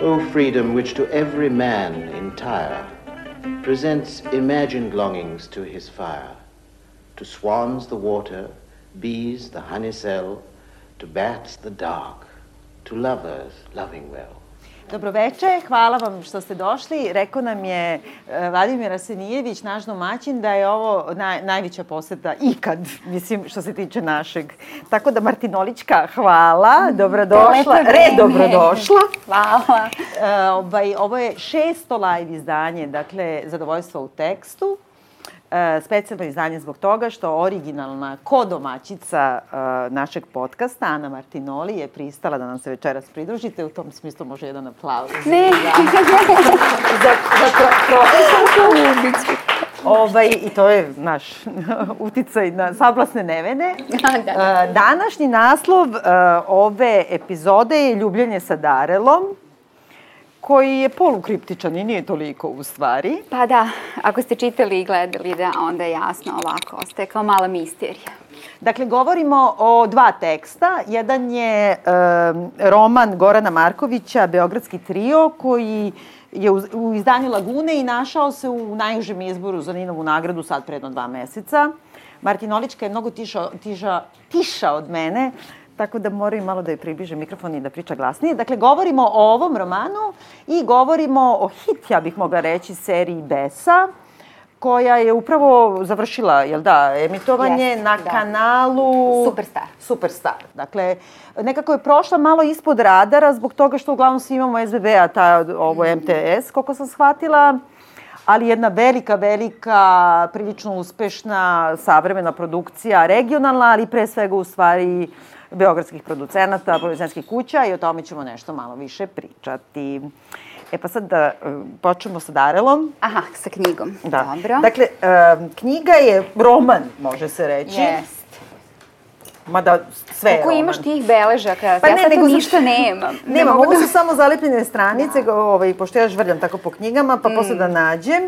O freedom which to every man entire presents imagined longings to his fire, to swans the water, bees the honey cell, to bats the dark, to lovers loving well. Dobroveče, hvala vam što ste došli. Rekao nam je e, Vladimir Asenijević, naš domaćin, da je ovo naj, najveća poseta ikad, mislim, što se tiče našeg. Tako da, Martinolička, hvala, dobrodošla, re, dobrodošla. Hvala. E, ovaj, ovo je šesto live izdanje, dakle, Zadovoljstvo u tekstu. E, specijalno izdanje zbog toga što originalna kodomaćica e, našeg podcasta, Ana Martinoli, je pristala da nam se večeras pridružite. U tom smislu može jedan aplauz. Ne. za, za profesorku. Ovaj, I to je naš uticaj na sablasne nevene. Da, da. E, Današnji naslov ove epizode je Ljubljenje sa Darelom koji je polukriptičan i nije toliko u stvari. Pa da, ako ste čitali i gledali, da, onda je jasno ovako, ostaje kao mala misterija. Dakle, govorimo o dva teksta. Jedan je e, roman Gorana Markovića, Beogradski trio, koji je u, u izdanju Lagune i našao se u najužem izboru za Ninovu nagradu sad predno dva meseca. Martinolička je mnogo tiša, tiša, tiša od mene, tako da moraju malo da je približe mikrofon i da priča glasnije. Dakle, govorimo o ovom romanu i govorimo o hit, ja bih mogla reći, seriji Besa, koja je upravo završila, jel da, emitovanje Jeste, na da. kanalu... Superstar. Superstar. Dakle, nekako je prošla malo ispod radara zbog toga što uglavnom svi imamo SBB-a, ta, ovo MTS, koliko sam shvatila ali jedna velika, velika, prilično uspešna savremena produkcija, regionalna, ali pre svega u stvari beogradskih producenata, producentskih kuća i o tome ćemo nešto malo više pričati. E pa sad da e, počnemo sa Darelom. Aha, sa knjigom. Da. Dobro. Dakle, e, knjiga je roman, može se reći. Jest. Mada sve je Kako roman. imaš tih beležaka? Pa ja ne, sad nego ništa nemam. Ne mogu ovo da- su samo zalepljene stranice, da. ovaj, pošto ja žvrljam tako po knjigama, pa mm. posle da nađem.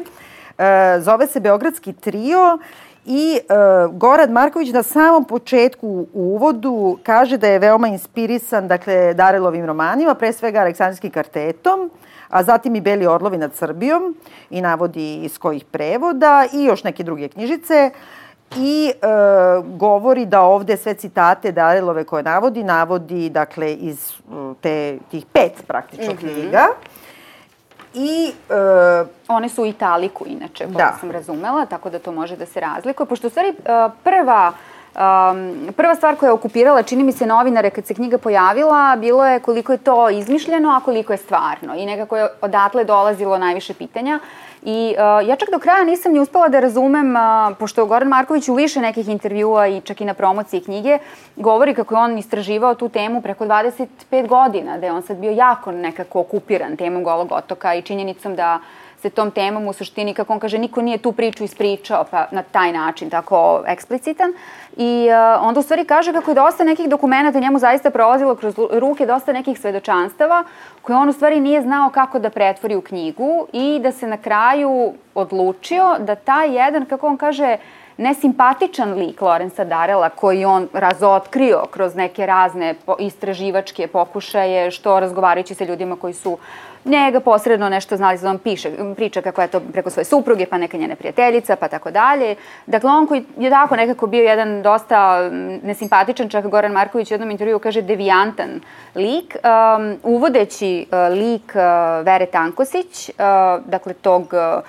E, zove se Beogradski trio i e, Gorad Marković na samom početku u uvodu kaže da je veoma inspirisan, dakle, Darelovim romanima, pre svega Aleksandrijskim kartetom, a zatim i Beli orlovi nad Srbijom i navodi iz kojih prevoda i još neke druge knjižice i e, govori da ovde sve citate Darelove koje navodi, navodi dakle iz te, tih pet praktično mm -hmm. knjiga. I e, One su u italiku, inače, koliko Da. sam razumela, tako da to može da se razlikuje. Pošto u stvari uh, prva Um, prva stvar koja je okupirala, čini mi se, novinare kad se knjiga pojavila, bilo je koliko je to izmišljeno, a koliko je stvarno. I nekako je odatle dolazilo najviše pitanja. I uh, ja čak do kraja nisam ni uspela da razumem, uh, pošto Goran Marković u više nekih intervjua i čak i na promociji knjige govori kako je on istraživao tu temu preko 25 godina, da je on sad bio jako nekako okupiran temom Golog otoka i činjenicom da se tom temom u suštini, kako on kaže, niko nije tu priču ispričao pa na taj način, tako eksplicitan. I uh, onda u stvari kaže kako je dosta nekih dokumenta njemu zaista prolazilo kroz ruke, dosta nekih svedočanstava koje on u stvari nije znao kako da pretvori u knjigu i da se na kraju odlučio da taj jedan, kako on kaže, nesimpatičan lik Lorenza Darela koji on razotkrio kroz neke razne istraživačke pokušaje, što razgovarajući sa ljudima koji su njega posredno nešto znali, da on piše, priča kako je to preko svoje supruge, pa neka njena prijateljica, pa tako dalje. Dakle, on koji je tako nekako bio jedan dosta nesimpatičan, čak Goran Marković u jednom intervju kaže devijantan lik, um, uvodeći uh, lik uh, Vere Tankosić, uh, dakle tog uh,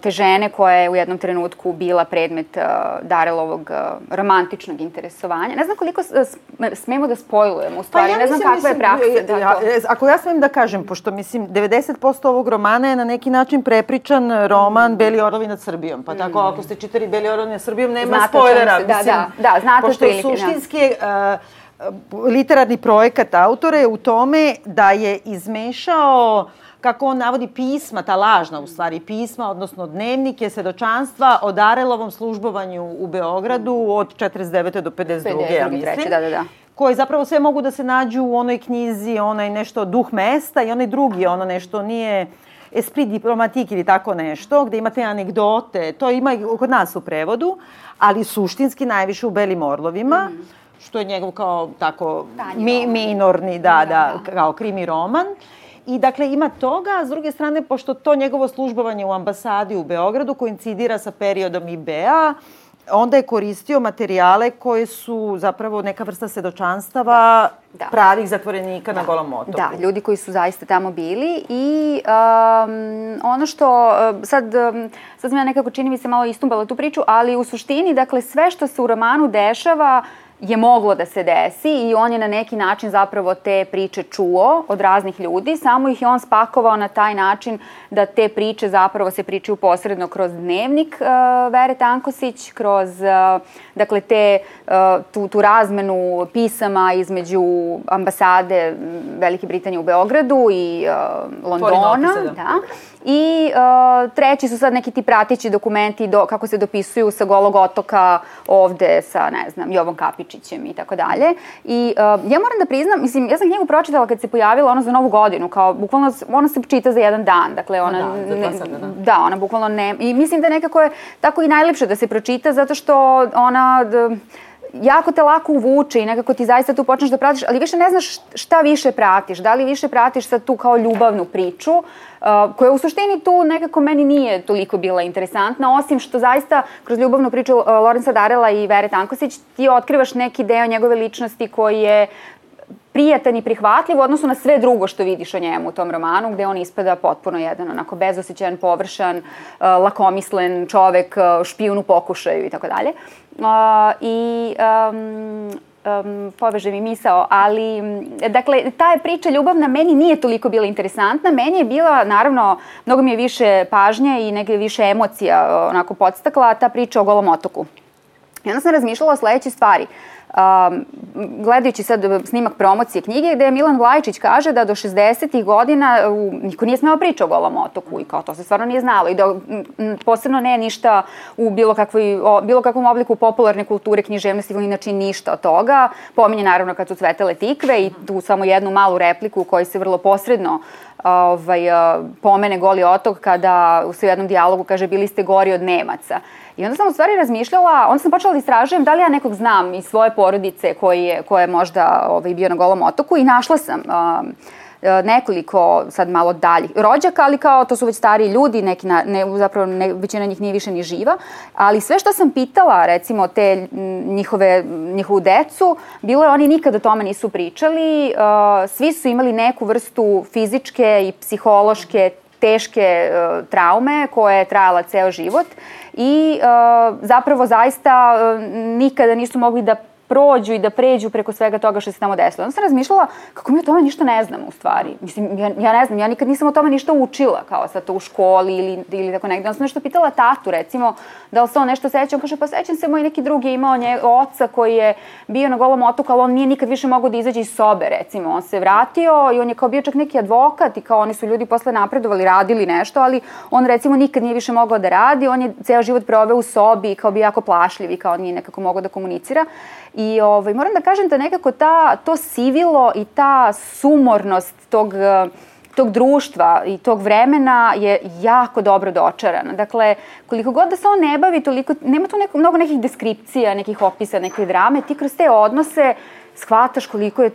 te žene koja je u jednom trenutku bila predmet uh, Darelovog uh, romantičnog interesovanja. Ne znam koliko smemo da spojlujemo, u stvari, ne znam kakva je praksa. Da, ja, to... e, ako ja smem da kažem, pošto mislim 90% ovog romana je na neki način prepričan roman Mm. Beli orlovi nad Srbijom. Pa tako ako ste čitali Beli orlovi nad Srbijom, nema Znate spoilera. se- da, mislim, da, da, znate Pošto otprilike, da. suštinski je, uh, literarni projekat autora je u tome da je izmešao kako on navodi pisma, ta lažna u stvari pisma, odnosno dnevnike, svedočanstva o Darelovom službovanju u Beogradu od 49. do 52. ja 52., mislim. treće, da, da, da. koji zapravo sve mogu da se nađu u onoj knjizi, onaj nešto duh mesta i onaj drugi, ono nešto nije esprit diplomatik ili tako nešto, gde imate anegdote, to ima i kod nas u prevodu, ali suštinski najviše u Belim orlovima, mm. što je njegov kao tako mi, minorni, da, da, da, kao krimi roman. I dakle ima toga, a s druge strane, pošto to njegovo službovanje u ambasadi u Beogradu koincidira sa periodom IBA, onda je koristio materijale koje su zapravo neka vrsta svedočanstava da. pravih zatvorenika da. na Golom otoku. Da, ljudi koji su zaista tamo bili i um, ono što sad, um, sad sam ja nekako čini mi se malo istumbala tu priču, ali u suštini, dakle, sve što se u romanu dešava je moglo da se desi i on je na neki način zapravo te priče čuo od raznih ljudi, samo ih je on spakovao na taj način da te priče zapravo se pričaju posredno kroz dnevnik uh, Vere Tankosić, kroz uh, dakle te uh, tu, tu razmenu pisama između ambasade Velike Britanije u Beogradu i uh, Londona, da. da. I uh, treći su sad neki ti pratići dokumenti do, kako se dopisuju sa Golog otoka ovde sa, ne znam, Jovom Kapičićem i tako dalje. I uh, ja moram da priznam, mislim, ja sam knjigu pročitala kad se pojavila ona za novu godinu, kao bukvalno, ona se čita za jedan dan, dakle ona... Da, ne, sada, da. da, ona bukvalno ne... I mislim da nekako je tako i najlepše da se pročita, zato što ona... Da, jako te lako uvuče i nekako ti zaista tu počneš da pratiš, ali više ne znaš šta više pratiš. Da li više pratiš sad tu kao ljubavnu priču, uh, koja u suštini tu nekako meni nije toliko bila interesantna, osim što zaista kroz ljubavnu priču uh, Lorenza Darela i Vere Tankosić ti otkrivaš neki deo njegove ličnosti koji je prijatan i prihvatljiv u odnosu na sve drugo što vidiš o njemu u tom romanu, gde on ispada potpuno jedan onako bezosećan, površan, uh, lakomislen čovek, uh, špijun u pokušaju i tako dalje. I um, um, poveže mi misao, ali dakle, ta je priča ljubavna meni nije toliko bila interesantna, meni je bila, naravno, mnogo mi je više pažnje i neke više emocija onako podstakla ta priča o golom otoku. I onda sam razmišljala o sledeće stvari. Uh, Um, gledajući sad snimak promocije knjige gde Milan Vlajičić kaže da do 60. godina u, niko nije smeo priča o golom otoku i kao to se stvarno nije znalo i da posebno ne ništa u bilo, kakvoj, o, bilo kakvom obliku popularne kulture, književnosti ili inače ništa od toga. Pominje naravno kad su cvetele tikve i tu samo jednu malu repliku u kojoj se vrlo posredno ovaj, pomene goli otok kada u jednom dijalogu kaže bili ste gori od Nemaca. I onda sam u stvari razmišljala, onda sam počela da istražujem da li ja nekog znam iz svoje porodice koji je, ko je možda ovaj, bio na golom otoku i našla sam um, nekoliko sad malo dalje rođaka, ali kao to su već stariji ljudi, neki na, ne, zapravo ne, većina njih nije više ni živa, ali sve što sam pitala, recimo te njihove, njihovu decu, bilo je oni nikada o tome nisu pričali, uh, svi su imali neku vrstu fizičke i psihološke teške uh, traume koja je trajala ceo život i uh, zapravo zaista uh, nikada nisu mogli da prođu i da pređu preko svega toga što se tamo desilo. Onda sam razmišljala kako mi o tome ništa ne znamo u stvari. Mislim, ja, ja ne znam, ja nikad nisam o tome ništa učila, kao sad to u školi ili, ili tako negde. Onda sam nešto pitala tatu, recimo, da li se on nešto seća. On kaže, pa sećam se, moj neki drugi imao nje, oca koji je bio na golom otoku, ali on nije nikad više mogao da izađe iz sobe, recimo. On se vratio i on je kao bio čak neki advokat i kao oni su ljudi posle napredovali, radili nešto, ali on recimo nikad nije više mogao da radi, on je ceo život proveo u sobi kao bio jako plašljiv i kao nije nekako mogao da komunicira. I ovaj, moram da kažem da nekako ta, to sivilo i ta sumornost tog tog društva i tog vremena je jako dobro dočarana. Dakle, koliko god da se on ne bavi toliko, nema tu neko, mnogo nekih deskripcija, nekih opisa, neke drame, ti kroz te odnose shvataš koliko je,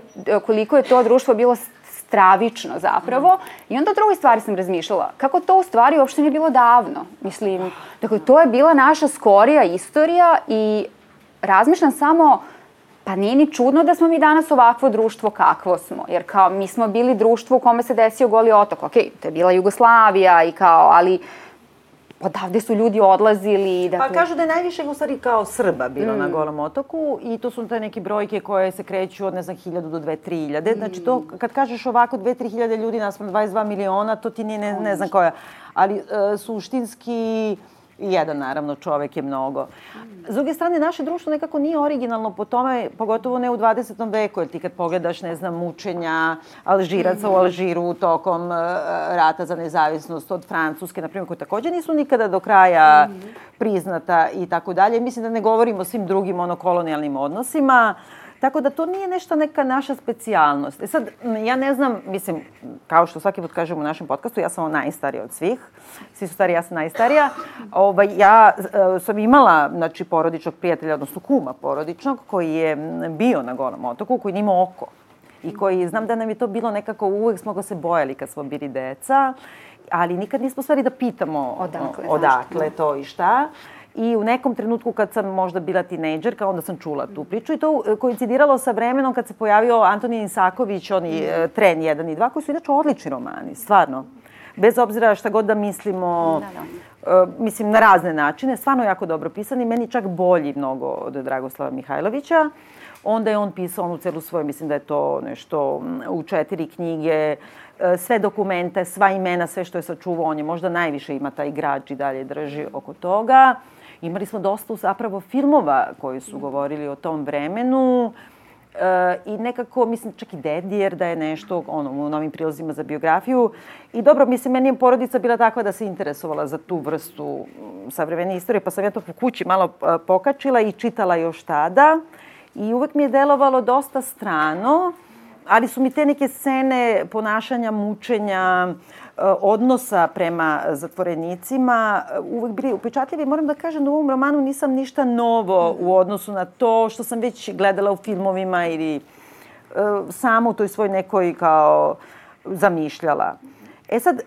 koliko je to društvo bilo stravično zapravo. I onda drugoj stvari sam razmišljala. Kako to u stvari uopšte nije bilo davno? Mislim, dakle, to je bila naša skorija istorija i razmišljam samo, pa nije ni čudno da smo mi danas ovakvo društvo kakvo smo, jer kao mi smo bili društvo u kome se desio goli otok, ok, to je bila Jugoslavija i kao, ali odavde su ljudi odlazili. Pa dakle... Pa kažu da je najviše u stvari kao Srba bilo mm. na Golom otoku i to su te neke brojke koje se kreću od ne znam 1000 do 2-3 hiljade. Znači to kad kažeš ovako 2-3 hiljade ljudi naspram 22 miliona, to ti nije ne, ne znam koja. Ali uh, suštinski jedan naravno čovek je mnogo. S druge strane, naše društvo nekako nije originalno po tome, pogotovo ne u 20. veku, jer ti kad pogledaš, ne znam, mučenja Alžiraca u Alžiru tokom uh, rata za nezavisnost od Francuske, na primjer, koje takođe nisu nikada do kraja priznata i tako dalje. Mislim da ne govorimo o svim drugim ono kolonijalnim odnosima Tako da to nije nešto neka naša specijalnost. E sad, ja ne znam, mislim, kao što svaki put kažem u našem podcastu, ja sam najstarija od svih. Svi su stari, ja sam najstarija. Ovaj, ja uh, sam imala znači, porodičnog prijatelja, odnosno kuma porodičnog, koji je bio na Golom otoku, koji nije imao oko. I koji, znam da nam je to bilo nekako, uvek smo ga se bojali kad smo bili deca, ali nikad nismo stvari da pitamo odakle, odakle to i šta. I u nekom trenutku kad sam možda bila tinejdžerka, onda sam čula tu priču i to e, koincidiralo sa vremenom kad se pojavio Antonij Isaković, oni mm. Tren 1 i 2, koji su inače odlični romani, stvarno. Bez obzira šta god da mislimo, da, mislim, na razne načine, stvarno jako dobro pisani, meni čak bolji mnogo od Dragoslava Mihajlovića. Onda je on pisao onu celu svoju, mislim da je to nešto u četiri knjige, sve dokumente, sva imena, sve što je sačuvao, on je možda najviše ima taj građ i dalje drži oko toga. Imali smo dosta zapravo filmova koji su govorili o tom vremenu. E, I nekako, mislim, čak i Dedijer da je nešto, ono, u novim prilozima za biografiju. I dobro, mislim, meni je porodica bila takva da se interesovala za tu vrstu savremene istorije, pa sam ja to po kući malo pokačila i čitala još tada. I uvek mi je delovalo dosta strano, ali su mi te neke scene ponašanja, mučenja, E, odnosa prema zatvorenicima e, uvek bili upečatljivi. Moram da kažem da u ovom romanu nisam ništa novo u odnosu na to što sam već gledala u filmovima ili e, samo u toj svoj nekoj kao zamišljala. E sad,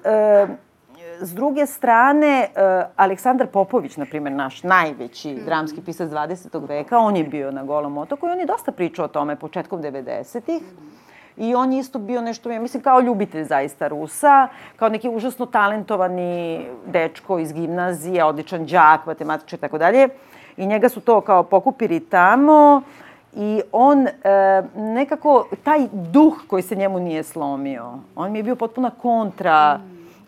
s druge strane, Aleksandar Popović, na primjer, naš najveći dramski pisac 20. veka, on je bio na Golom otoku i on je dosta pričao o tome početkom 90-ih. I on je isto bio nešto, ja mislim, kao ljubitelj zaista Rusa, kao neki užasno talentovani dečko iz gimnazije, odličan đak, matematičar i tako dalje. I njega su to kao pokupili tamo i on e, nekako, taj duh koji se njemu nije slomio, on mi je bio potpuna kontra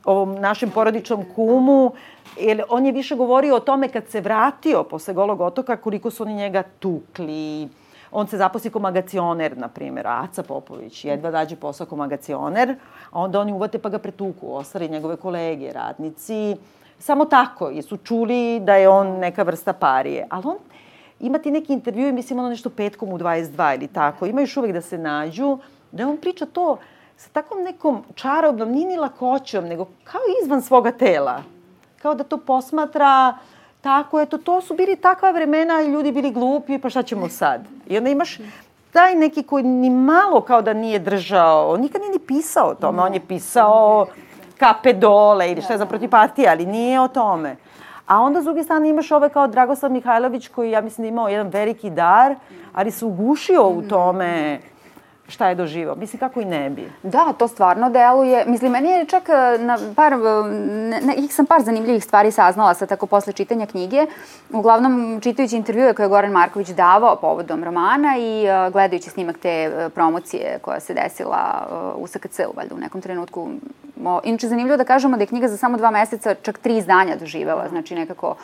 ovom našem porodičnom kumu, jer on je više govorio o tome kad se vratio posle Golog otoka, koliko su oni njega tukli, on se zaposli kao magacioner, na primjer, Aca Popović, jedva dađe posao kao magacioner, a onda oni uvate pa ga pretuku, ostari njegove kolege, radnici, samo tako, jer su čuli da je on neka vrsta parije. Ali on ima ti neki intervju mislim ono nešto petkom u 22 ili tako, ima još uvek da se nađu, da on priča to sa takvom nekom čarobnom, nije ni lakoćom, nego kao izvan svoga tela. Kao da to posmatra uh, Tako, eto, to su bili takva vremena, ljudi bili glupi, pa šta ćemo sad? I onda imaš taj neki koji ni malo kao da nije držao, on nikad nije ni pisao o tome, on je pisao kape dole ili šta je za protiv partije, ali nije o tome. A onda s druge strane imaš ove kao Dragoslav Mihajlović koji ja mislim da imao jedan veliki dar, ali se ugušio u tome šta je doživao. Mislim, kako i ne bi. Da, to stvarno deluje. Mislim, meni je čak e, na par, e, ne, ne, sam par zanimljivih stvari saznala sa tako posle čitanja knjige. Uglavnom, čitajući intervjue koje je Goran Marković davao povodom romana i uh, gledajući snimak te uh, promocije koja se desila uh, u SKC-u, valjda u nekom trenutku. O, inače, zanimljivo da kažemo da je knjiga za samo dva meseca čak tri izdanja doživela, znači nekako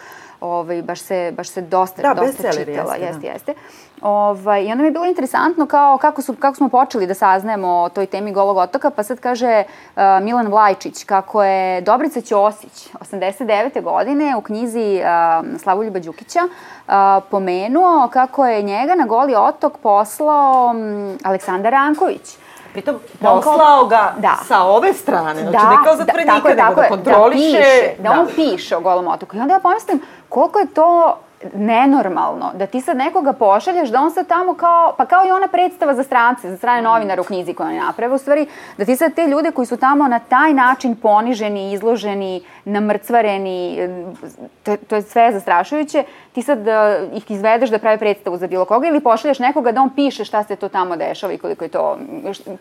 ovaj, baš, se, baš se dosta, da, dosta čitala. Jeste, jeste, da. jeste. Ovaj, I onda mi je bilo interesantno kao kako, su, kako smo počeli da saznajemo o toj temi Golog otoka, pa sad kaže uh, Milan Vlajčić kako je Dobrica Ćosić 89. godine u knjizi uh, Slavuljuba Đukića uh, pomenuo kako je njega na Goli otok poslao um, Aleksandar Ranković. Pritom poslao ga da. sa ove strane, znači da, ne kao zatvorenika, da, nego da, da kontroliše. Da, piše, da, da on piše o Golom otoku. I onda ja pomislim, koliko je to nenormalno da ti sad nekoga pošalješ da on sad tamo kao, pa kao i ona predstava za strance, za strane novinara u knjizi koju on je napravio, u stvari da ti sad te ljude koji su tamo na taj način poniženi, izloženi, namrcvareni, to, to je sve zastrašujuće, ti sad uh, ih izvedeš da prave predstavu za bilo koga ili pošalješ nekoga da on piše šta se to tamo dešava i koliko je to,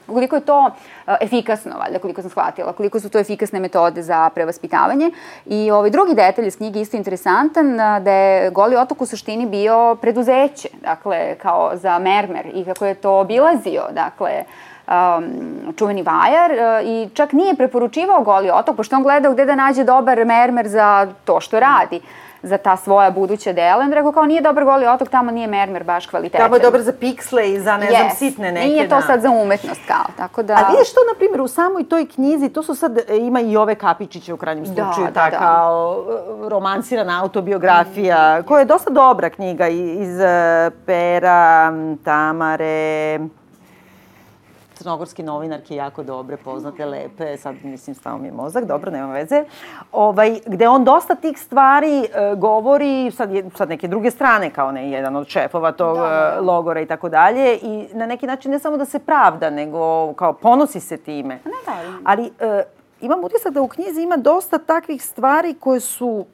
koliko je to efikasno, valjda, koliko sam shvatila, koliko su to efikasne metode za prevaspitavanje. I ovaj drugi detalj iz knjige isto interesantan, da je otok u suštini bio preduzeće, dakle, kao za mermer i kako je to obilazio, dakle, um, čuveni vajar uh, i čak nije preporučivao Goli otok, pošto on gledao gde da nađe dobar mermer za to što radi za ta svoja buduća dela. Onda rekao kao nije dobar goli otok, tamo nije mermer baš kvalitetan. Tamo je dobar za piksle i za, ne znam, Yes. sitne neke. Nije to da. sad za umetnost kao, tako da... A vidiš to, na primjer, u samoj toj knjizi, to su sad, e, ima i ove Kapičiće u krajnjem Da, slučaju, da, ta da. kao e, romansirana autobiografija, koja je dosta dobra knjiga iz e, pera, Tamare, crnogorske novinarke jako dobre, poznate, lepe, sad mislim stao mi je mozak, dobro, nema veze, ovaj, gde on dosta tih stvari e, govori, sad, je, sad neke druge strane, kao ne jedan od šefova tog Da, da, da. e, logora i tako dalje, i na neki način ne samo da se pravda, nego kao ponosi se time. Ne, da, ali- Ali e, imam utisak da u knjizi ima dosta takvih stvari koje su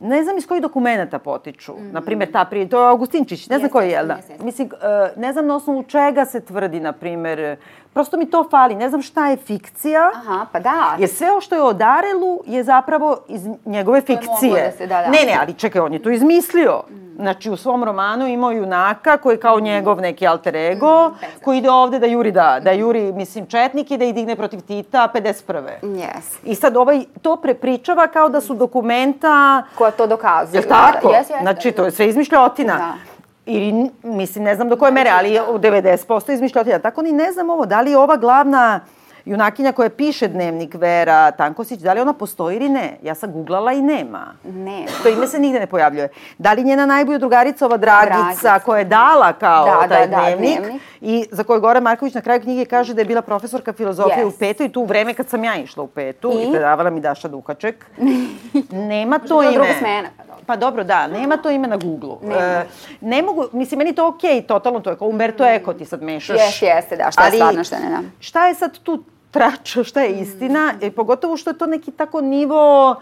ne znam iz kojih dokumenta potiču. Mm. Naprimer, ta prije, to je Augustinčić, ne znam koji je, da? Mislim, e, ne znam na osnovu čega se tvrdi, na primer, prosto mi to fali, ne znam šta je fikcija, Aha, pa da. jer sve ovo što je o Darelu je zapravo iz njegove je fikcije. da se- da, da. Ne, ne, ali čekaj, on je to izmislio. Znači, u svom romanu imao junaka koji je kao njegov neki alter ego, koji ide ovde da juri, da, da juri, mislim, četnik i da ih digne protiv Tita 51. Yes. I sad ovaj to prepričava kao da su dokumenta, Koja to dokazuje. jel tako? Jes, jes, znači, to je sve izmišljotina. Da. Ili, mislim, ne znam do koje mere, ali je u 90% izmišljotina. Tako ni ne znam ovo, da li je ova glavna junakinja koja piše dnevnik Vera Tankosić, da li ona postoji ili ne? Ja sam googlala i nema. Ne. To ime se nigde ne pojavljuje. Da li njena najbolja drugarica, ova Dragica, Dragica. koja je dala kao Da, taj da, da, dnevnik, dnevnik. i za koju Goran Marković na kraju knjige kaže da je bila profesorka filozofije Yes. u petu i tu u vreme kad sam ja išla u petu i, I? predavala mi Daša Duhaček. nema to ime. druga smena, pa dobro. Da, nema to ime na Google-u. E, ne mogu, mislim, meni to okej, totalno to je kao Umberto Eco, ti sad mešaš. Jes, jeste, da, šta je stvarno, šta ne, da. Šta je sad tu tračo, šta je istina, e, pogotovo što je to neki tako nivo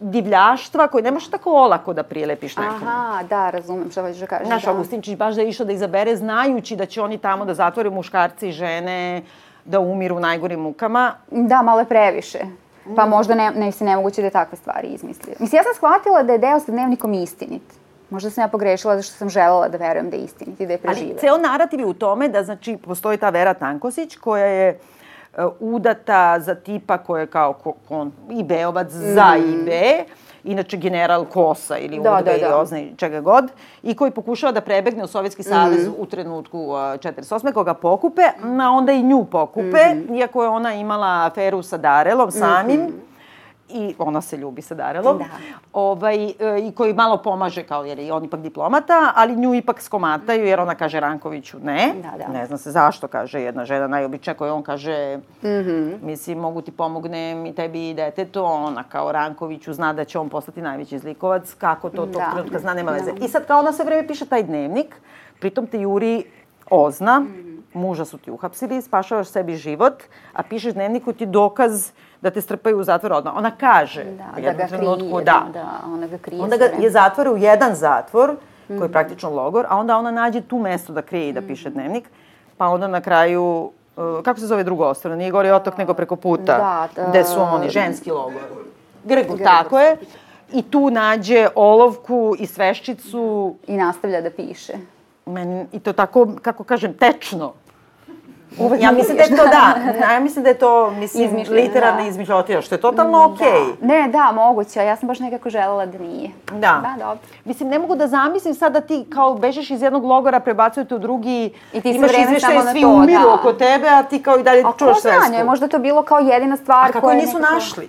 divljaštva koji ne možeš tako olako da prilepiš nekom. Aha, da, razumem šta hoćeš da kažeš. Znaš, da. Augustinčić baš da je išao da izabere znajući da će oni tamo da zatvore muškarci i žene, da umiru u najgorim mukama. Da, malo je previše. Pa možda ne, ne, se nemoguće da je takve stvari izmislio. Mislim, ja sam shvatila da je deo sa dnevnikom istinit. Možda sam ja pogrešila zato što sam želela da verujem da je istinit i da je Ali prežive. ceo narativ je u tome da, znači, postoji ta Vera Tankosić koja je e, udata za tipa koja je kao ko, kon, i Beovac za IB, inače general Kosa ili. Da, UDBA da, ili da. ozna čega god, i koji pokušava da prebegne u Sovjetski savez Mhm. u trenutku uh, 48. koga pokupe, a onda i nju pokupe, Mhm. iako je ona imala aferu sa Darelom samim, i ona se ljubi sa Darelom, Da. ovaj, e, i koji malo pomaže kao jer je on ipak diplomata, ali nju ipak skomataju jer ona kaže Rankoviću ne. Da, da. Ne zna se zašto, kaže jedna žena najobičnija koja on kaže mislim mogu ti pomognem i tebi i detetu, ona kao Rankoviću zna da će on postati najveći zlikovac, kako to tog Da. trenutka zna, nema veze. I sad kao ona sve vreme piše taj dnevnik, pritom te juri ozna, muža su ti uhapsili, spašavaš sebi život, a pišeš dnevniku ti dokaz da te strpaju u zatvor odmah. Ona kaže Da, da ga trenutku, krije, da. da, ona ga krije Onda ga je zatvore u jedan zatvor, koji je praktično logor, a onda ona nađe tu mesto da krije i da piše dnevnik, pa onda na kraju, uh, kako se zove drugo ostrvo? Nije gori otok nego preko puta, Da, da. gde su oni, ženski logor. Grgur, tako je. I tu nađe olovku i sveščicu, I nastavlja da piše. Meni, i to tako, kako kažem, tečno. ja mislim da je to, da, ja mislim da je to, mislim, Izmišljeno, literarna da. izmišljotina, što je totalno okej. Da. Ne, da, moguće, a ja sam baš nekako želela da nije. Da. Da, dobro. Mislim, ne mogu da zamislim sad da ti kao bežeš iz jednog logora, prebacujete u drugi, I ti sve imaš na svi to, umiru da. oko tebe, a ti kao i dalje A ko čuvaš svesku. njoj je možda to bilo kao jedina stvar A kako koja je nisu nekako- našli?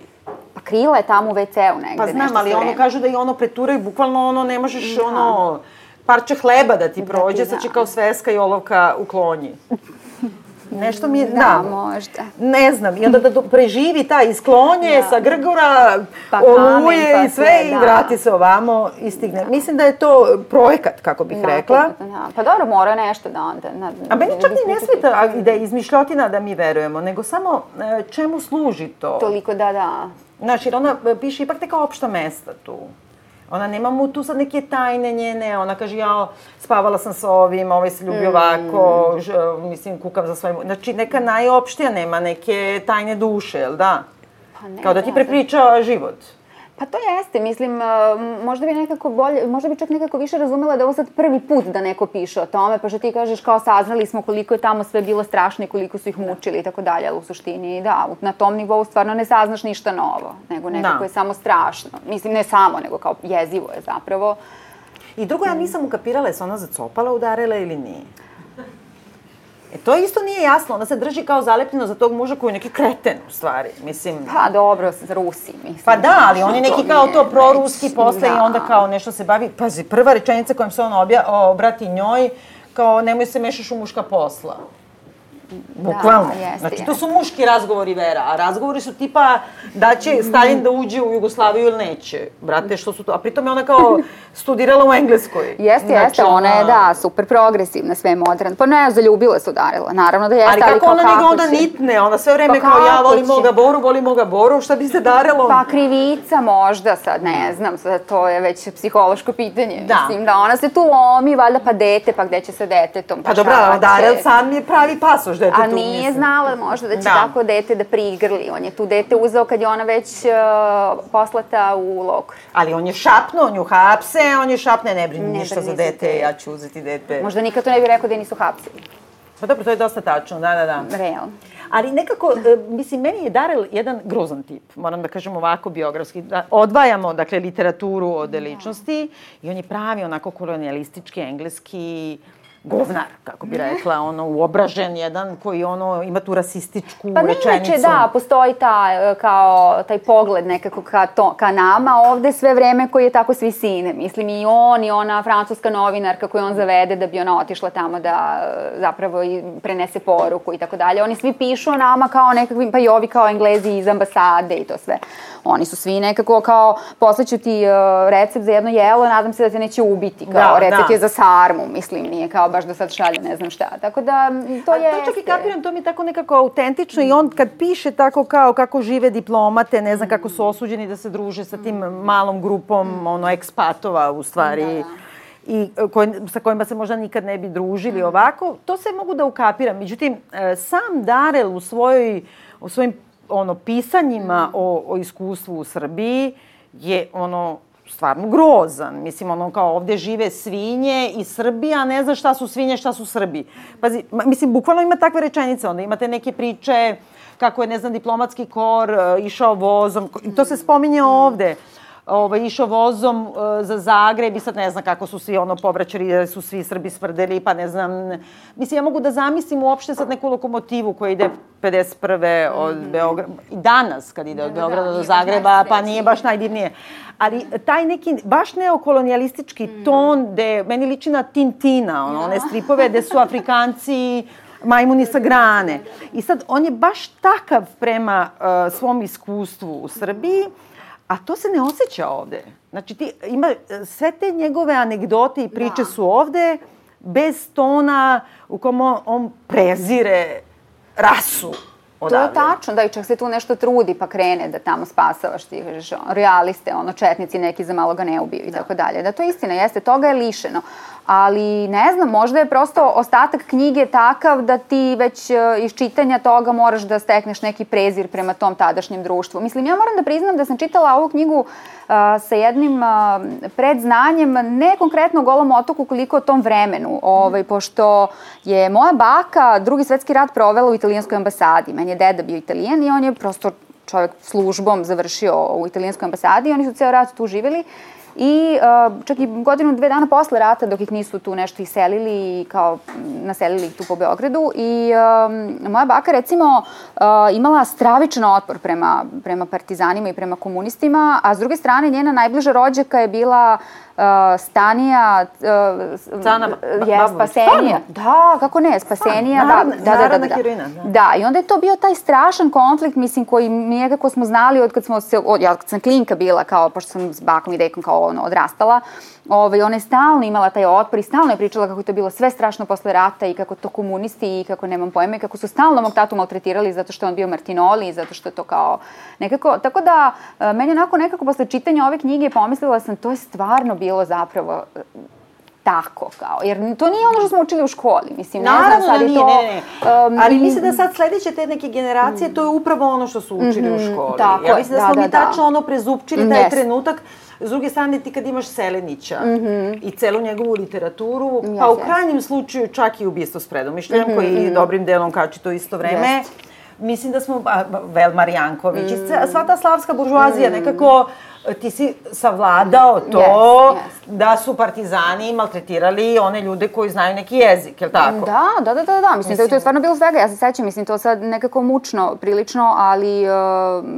Pa krila je tamo u WC-u negde. Pa znam, ali sve ono kažu da i ono preturaju, bukvalno ono ne možeš ono parče hleba da ti prođe, sad će da. kao sveska i olovka uklonji. Nešto mi je, Da, da, možda. ne znam, i onda da preživi ta isklonje Da. sa Grgora, Pa oluje pa i sve sve, i da. vrati se ovamo i stigne. Mislim da je to projekat, kako bih rekla. Da, pa dobro, mora nešto da onda... Na, A meni čak i ne smeta da je izmišljotina da mi verujemo, nego samo e, čemu služi to? Toliko da, da. Znaš, jer ona piše ipak neka opšta mesta tu. Ona nema mu tu sad neke tajne njene, ona kaže ja spavala sam sa ovim, ovaj se ljubi ovako, ž, mislim kukav za svojim... Znači neka najopštija nema neke tajne duše, jel da? Pa ne, Kao da ti prepriča život. Pa to jeste, mislim, možda bi nekako bolje, možda bi čak nekako više razumela da ovo sad prvi put da neko piše o tome, pa što ti kažeš kao saznali smo koliko je tamo sve bilo strašno i koliko su ih mučili i tako dalje, ali u suštini da, na tom nivou stvarno ne saznaš ništa novo, nego nekako da. je samo strašno. Mislim, ne samo, nego kao jezivo je zapravo. I drugo, ja nisam ukapirala, je se ona za copala udarila ili nije? E to isto nije jasno, ona se drži kao zalepljeno za tog muža koji je neki kreten u stvari, mislim. Pa dobro, Rusi, mislim. Pa da, ali on je neki kao to proruski posle da. i onda kao nešto se bavi. Pazi, prva rečenica kojom se on obja, obrati njoj, kao nemoj se mešaš u muška posla. Bukvalno. Da, jeste, znači, to su muški razgovori, Vera, a razgovori su tipa da će Stalin da uđe u Jugoslaviju ili neće. Brate, što su to? A pritom je ona kao studirala u Engleskoj. Jeste, znači, jeste, ona je, da, super progresivna, sve modern. Pa ne, zaljubila se udarila, naravno da jeste, ali, ali kako ona njega onda nitne, ona sve vreme pa kao ja volim moga Boru, volim moga Boru, šta bi se darilo? Pa krivica možda sad, ne znam, sad to je već psihološko pitanje. Da. Mislim da ona se tu lomi, valjda pa dete, pa gde će sa detetom, pa, pa dobra, Darel sam je pravi pasoš dete A tu, nije mislim. znala možda da će da. tako dete da prigrli. On je tu dete uzeo kad je ona već uh, poslata u lokor. Ali on je šapnuo, nju hapse, on je šapne, ne brini ništa za dete, ja ću uzeti dete. Možda nikad to ne bi rekao da je nisu hapsili. Pa dobro, to je dosta tačno, da, da, da. Realno. Ali nekako, e, mislim, meni je Darel jedan grozan tip, moram da kažem ovako biografski. Da odvajamo, dakle, literaturu od ličnosti i on je pravi onako kolonialistički, engleski, govnar, kako bi rekla, ono, uobražen jedan koji ono, ima tu rasističku pa, rečenicu. Pa inače, da, postoji ta, e, kao, taj pogled nekako ka, to, ka nama ovde sve vreme koji je tako svi sine. Mislim, i on i ona francuska novinarka koju on zavede da bi ona otišla tamo da e, zapravo i prenese poruku i tako dalje. Oni svi pišu o nama kao nekakvim, pa i ovi kao englezi iz ambasade i to sve. Oni su svi nekako kao, poslaću ti uh, recept za jedno jelo, nadam se da te neće ubiti, kao da, recept da. je za sarmu, mislim, nije kao baš da sad šalje ne znam šta. Tako da, to je... To čak i kapiram, to mi je tako nekako autentično i on kad piše tako kao kako žive diplomate, ne znam kako su osuđeni da se druže sa tim malom grupom, ono, ekspatova u stvari. Da, da i e, koj, sa kojima se možda nikad ne bi družili ovako, to se mogu da ukapiram. Međutim, e, sam Darel u, svojoj, u svojim ono, pisanjima o, o iskustvu u Srbiji je ono stvarno grozan. Mislim, ono kao ovde žive svinje i Srbija ne zna šta su svinje, šta su Srbi. Pazi, mislim, bukvalno ima takve rečenice. Onda imate neke priče kako je, ne znam, diplomatski kor uh, išao vozom. To se spominje ovde ovaj, išao vozom uh, za Zagreb i sad ne znam kako su svi ono povraćali, da su svi Srbi smrdeli, pa ne znam. Mislim, ja mogu da zamislim uopšte sad neku lokomotivu koja ide 51. od mm -hmm. Beograda, i danas kad ide od da, da, Beograda da, do Zagreba, pa nije baš najdivnije. Ali taj neki baš neokolonijalistički mm. ton, gde meni liči na Tintina, ono, one stripove gde su Afrikanci majmuni sa grane. I sad, on je baš takav prema uh, svom iskustvu u Srbiji, A to se ne osjeća ovde. Znači, ti, ima, sve te njegove anegdote i priče da. su ovde bez tona u kom on, on prezire rasu odavde. To je tačno, da i čak se tu nešto trudi pa krene da tamo spasavaš ti, kažeš, realiste, ono, četnici neki za malo ga ne ubiju i da. tako dalje. Da to istina jeste, toga je lišeno ali ne znam, možda je prosto ostatak knjige takav da ti već e, iz čitanja toga moraš da stekneš neki prezir prema tom tadašnjem društvu. Mislim, ja moram da priznam da sam čitala ovu knjigu uh, sa jednim uh, predznanjem, ne konkretno o Golom otoku, koliko o tom vremenu, ovaj, pošto je moja baka drugi svetski rat provela u italijanskoj ambasadi. Meni je deda bio italijan i on je prosto čovjek službom završio u italijanskoj ambasadi i oni su ceo rat tu živjeli I uh, čak i godinu, dve dana posle rata, dok ih nisu tu nešto iselili i kao naselili tu po Beogradu. I uh, moja baka, recimo, uh, imala stravičan otpor prema, prema partizanima i prema komunistima, a s druge strane njena najbliža rođaka je bila uh, Stanija uh, Cana, je Spasenija. Da, kako ne, Spasenija. Da, da, da, da, da, da. Heroina, da. da, i onda je to bio taj strašan konflikt, mislim, koji mi nekako smo znali od kad smo se, od, ja kad sam klinka bila, kao, pošto sam s bakom i dekom kao ono, odrastala, ovaj, ona je stalno imala taj otpor i stalno je pričala kako je to bilo sve strašno posle rata i kako to komunisti i kako nemam pojma i kako su stalno mog tatu maltretirali zato što on bio Martinoli i zato što je to kao nekako, tako da meni onako nekako posle čitanja ove knjige pomislila sam to je stvarno bilo zapravo tako, kao, jer to nije ono što smo učili u školi, mislim, Naravno ne znam, sad da je nije, to... ne, ne, um, Ali mislim da sad sledeće te neke generacije, to je upravo ono što su učili u školi. Mhm, tako ja mislim da da, smo da, mi da. tačno ono prezupčili taj Jeste. trenutak. S druge strane, ti kad imaš Selenića i celu njegovu literaturu, pa Jeste, u krajnjem slučaju čak i ubistvo s predomišljajem, koji dobrim delom kači to isto vreme, Jeste. Mislim da smo, a, Velmar Janković, i ce- sva ta slavska buržuazija, nekako e, ti si savladao to Jeste, jeste. da su partizani maltretirali one ljude koji znaju neki jezik, je li tako? Da, da, da, da, da. Mislim, to, to je stvarno bilo svega. Ja se sećam, mislim, to sad nekako mučno, prilično, ali uh,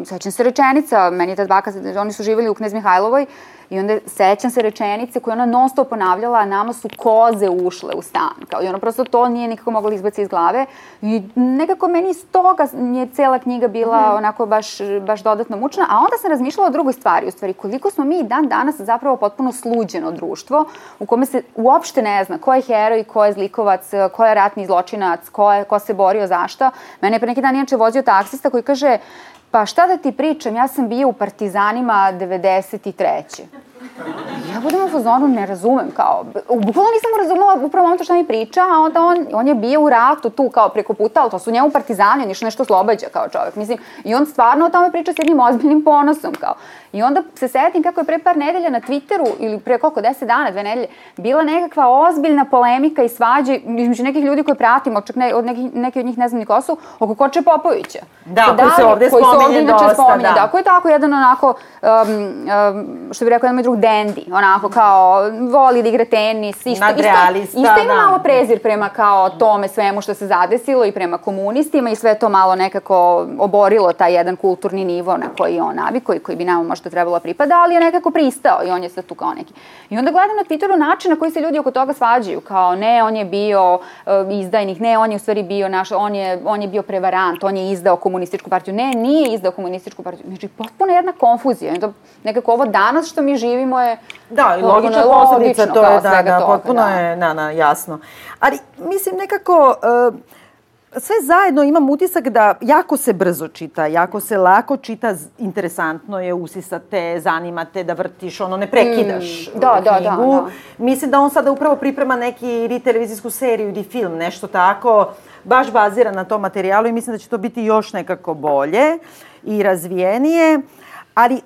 sećam se rečenica. Meni je tad baka, oni su živjeli u Knez Mihajlovoj i onda sećam se rečenice koju ona non stop ponavljala, a nama su koze ušle u stan. Kao, I ona prosto to nije nikako mogla da izbaci iz glave. I nekako meni iz toga je cela knjiga bila onako baš, baš dodatno mučna. A onda sam razmišljala o drugoj stvari, u stvari koliko smo mi dan danas zapravo potpuno sluđeno društvo u kome se uopšte ne zna ko je heroj, ko je zlikovac, ko je ratni zločinac, ko, je, ko se borio za šta. Mene je pre neki dan inače vozio taksista koji kaže pa šta da ti pričam, ja sam bio u Partizanima 93. Ja budem u fazonu, ne razumem, kao, bukvalno nisam razumela upravo ono to što mi priča, a onda on, on je bio u ratu tu kao preko puta, ali to su njemu partizani, on što nešto oslobađa kao čovjek, mislim, i on stvarno o tome priča s jednim ozbiljnim ponosom, kao. I onda se setim kako je pre par nedelja na Twitteru, ili pre koliko, deset dana, dve nedelje, bila nekakva ozbiljna polemika i svađa između nekih ljudi koje pratimo, čak ne, od nekih, neki od njih ne znam ni ko su, oko Koče Popovića. Da, Sa koji se ovde koji spominje ovde inače dosta, spominje, da. da, koji je tako jedan onako, um, um, što bi rekao jedan moj drug, dendi, onako kao, voli da igra tenis, isto, isto, Nadrealista, isto ima da. malo prezir prema kao tome svemu što se zadesilo i prema komunistima i sve to malo nekako oborilo taj jedan kulturni nivo na koji on navikao i koji bi nama možda trebalo da pripada, ali je nekako pristao i on je sad tu kao neki. I onda gledam na Twitteru način na koji se ljudi oko toga svađaju, kao ne, on je bio uh, izdajnik, ne, on je u stvari bio naš, on je, on je bio prevarant, on je izdao komunističku partiju, ne, nije izdao komunističku partiju. Znači, potpuno jedna konfuzija. Onda nekako ovo danas što mi živimo je Da, i logična posledica, to je, da, da, potpuno da. je, na, na, jasno. Ali, mislim, nekako, uh, sve zajedno imam utisak da jako se brzo čita, jako se lako čita, interesantno je, usisate, zanimate da vrtiš, ono, ne prekidaš Mm, da, uh, da, da, knjigu. da. Mislim da on sada upravo priprema neki ili televizijsku seriju ili film, nešto tako, baš bazira na tom materijalu i mislim da će to biti još nekako bolje i razvijenije. Ali e,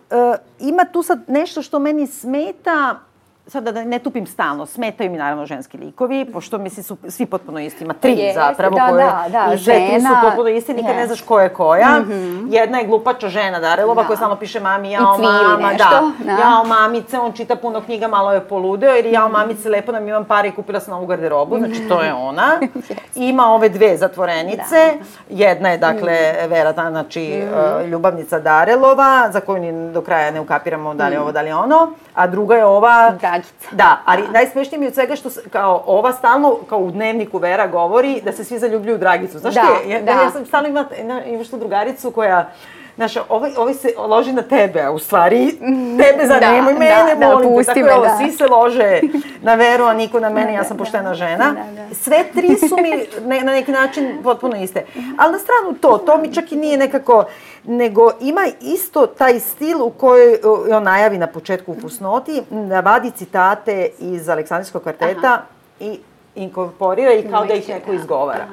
ima tu sad nešto što meni smeta, sada da ne tupim stalno, smetaju mi naravno ženski likovi, pošto misli su svi potpuno isti, ima tri Jeste, zapravo da, koje, da, da, i tri su žena, potpuno iste, nikad ne jeste. znaš ko je koja. Jedna je glupača žena Darelova Da. koja samo piše mami, jao mama, nešto, da, da. jao mamice, on čita puno knjiga, malo je poludeo, ili jao mamice, lepo nam imam pare i kupila sam novu garderobu, znači to je ona. Ima ove dve zatvorenice, jedna je dakle Vera, ta, znači uh, ljubavnica Darelova, za koju ni do kraja ne ukapiramo da li je ovo, da li je ono, a druga je ova... Dragica. Da, ali najsmešnije mi je od svega što kao ova stalno, kao u dnevniku Vera govori da se svi zaljubljuju u Dragicu. Znaš Da, ti, ja, da. ja sam stalno ima, na, imaš tu drugaricu koja Znaš, ovaj, ovaj se loži na tebe, a u stvari tebe zanima i da, mene, da, molim te. pusti Tako me, je ovo, da. svi se lože na veru, a niko na mene, ja sam poštena žena. da, da. Sve tri su mi ne, na neki način potpuno iste. Ali na stranu to, to mi čak i nije nekako, nego ima isto taj stil u kojoj on najavi na početku u fusnoti, da vadi citate iz Aleksandrijskog kvarteta i inkorporira i kao da ih neko izgovara.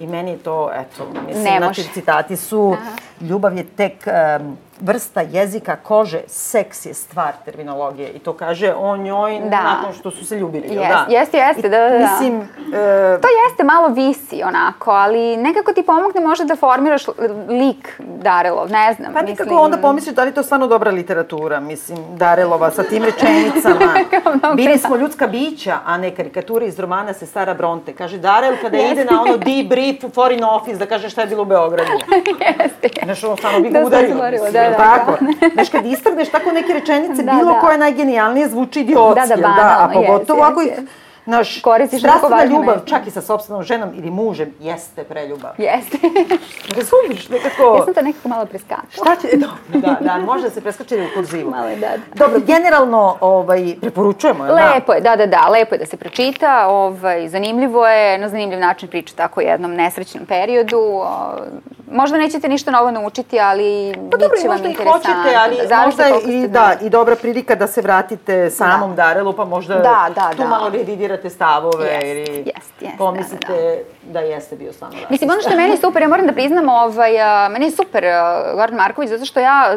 I meni to, eto, mislim, znači citati su, ljubav je tek em, vrsta jezika, kože, seks je stvar terminologije. I to kaže o njoj Da. nakon što su se ljubili, jel Jest, da? jeste, jeste, da, da, da. Mislim, e, To jeste malo visi onako, ali nekako ti pomogne možda da formiraš lik Darelov, ne znam. Pa nekako onda pomisliš da li je to stvarno dobra literatura, mislim, Darelova sa tim rečenicama. Bili pre- smo ljudska bića, a ne karikature iz romana Sestara Bronte. Kaže Darel kada ide na ono debrief u foreign office da kaže šta je bilo u Beogradu. jeste. Znaš, ono stvarno bi Da ga se udario. da, da, tako? Znaš, kad istrgneš tako neke rečenice, Da, bilo da. koja najgenijalnije zvuči idiotski, Da, da, jel a banalno, pogotovo jest, ako ih, jest, Naš, Koristiš na strastvena ljubav, mestu. čak i sa sobstvenom ženom ili mužem, jeste preljubav. Jeste. Razumiješ, nekako... ja sam to nekako malo preskačala. Šta će, da, da, da, može da se preskače u kurzivu. Malo je, da, da. Dobro, generalno, ovaj, preporučujemo, jel da? Lepo je, da, da, da, lepo je da se pročita, ovaj, zanimljivo je, na zanimljiv način priča tako o jednom nesrećnom periodu, o, možda nećete ništa novo naučiti, ali Pa dobro, bit će vam možda i interesantno. hoćete, ali Zavisi možda i, da, i dobra prilika da se vratite samom Darelu, pa možda Da, da, tu da. malo revidirate stavove Jest, ili jest, jest, pomislite da, jeste bio stvarno rasista. Mislim, ono što je meni super, ja moram da priznam, ovaj, a, meni je super Goran Marković, zato što ja,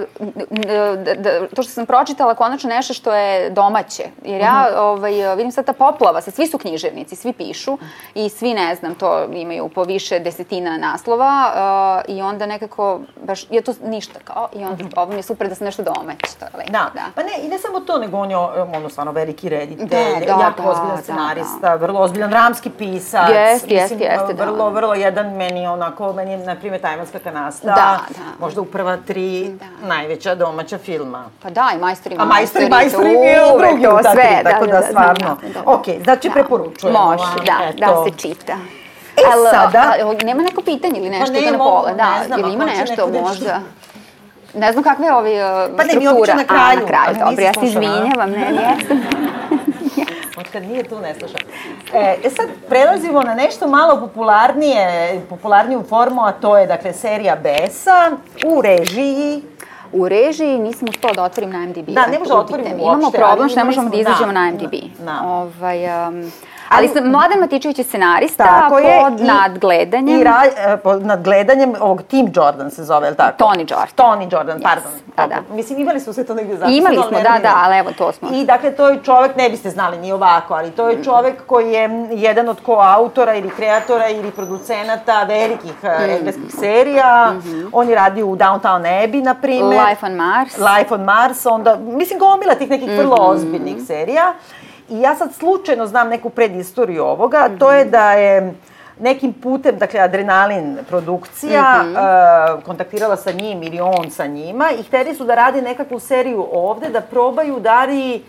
da, da, to što sam pročitala, konačno nešto što je domaće. Jer ja Mhm. ovaj, vidim sad ta poplava, sad svi su književnici, svi pišu i svi, ne znam, to imaju po više desetina naslova i onda nekako, baš, je to ništa kao, i onda ovo mi je super da sam nešto domaće, to je lepo, Da. da. pa ne, i ne samo to, nego on je ono stvarno veliki reditelj, Da, da, jako da, ozbiljan da, scenarista, vrlo ozbiljan dramski pisac. Jest, jest, Mislim, jeste, da. Vrlo, vrlo jedan meni onako, meni je, na primjer, Tajvanska kanasta, Da, da. možda u prva tri Da. najveća domaća filma. Pa da, i majstori, A majstori, majstori, majstori je uvek drugi u ta tri, sve, tako da, stvarno. znam, da, da. Ok, znači preporučujemo Može, vam, da, eto. da se čita. E, Al, sada- a, a, nema neko pitanje ili nešto ne, da pola? Da, ne znam, ili ima nešto možda? Ne znam kakva je ovi uh, Pa ne, mi struktura. obično na kraju, A, na kraju, dobro, ja se izvinjavam, ne, jesam. Od kad nije tu ne slušam. E, e sad prelazimo na nešto malo popularnije, popularniju formu, a to je dakle serija Besa u režiji. U režiji nisam uspela da otvorim na MDB. Da, ne možemo da otvorimo Imamo uopšte, problem ali što ne možemo da izađemo da, na MDB. da. Ovaj, um, ali sam, Mladen Matičević je scenarista Tako je. pod i- nadgledanjem. I ra, e, pod nadgledanjem ovog Tim Jordan se zove, je tako? Tony Jordan. Tony Jordan, pardon. da, da. Mislim, imali smo sve to negdje zapisano. Imali ali smo, da, da, ali evo to smo. I dakle, to je čovek, ne biste znali ni ovako, ali to je čovek koji je jedan od koautora ili kreatora ili producenata velikih mm. engleskih serija. On je radio u Downtown Abbey, na primer. Life on Mars. Life on Mars, onda, mislim, gomila tih nekih vrlo ozbiljnih serija. I ja sad slučajno znam neku predistoriju ovoga, to je da je nekim putem, dakle, Adrenalin produkcija, uh, kontaktirala sa njim ili on sa njima i hteli su da radi nekakvu seriju ovde, da probaju da li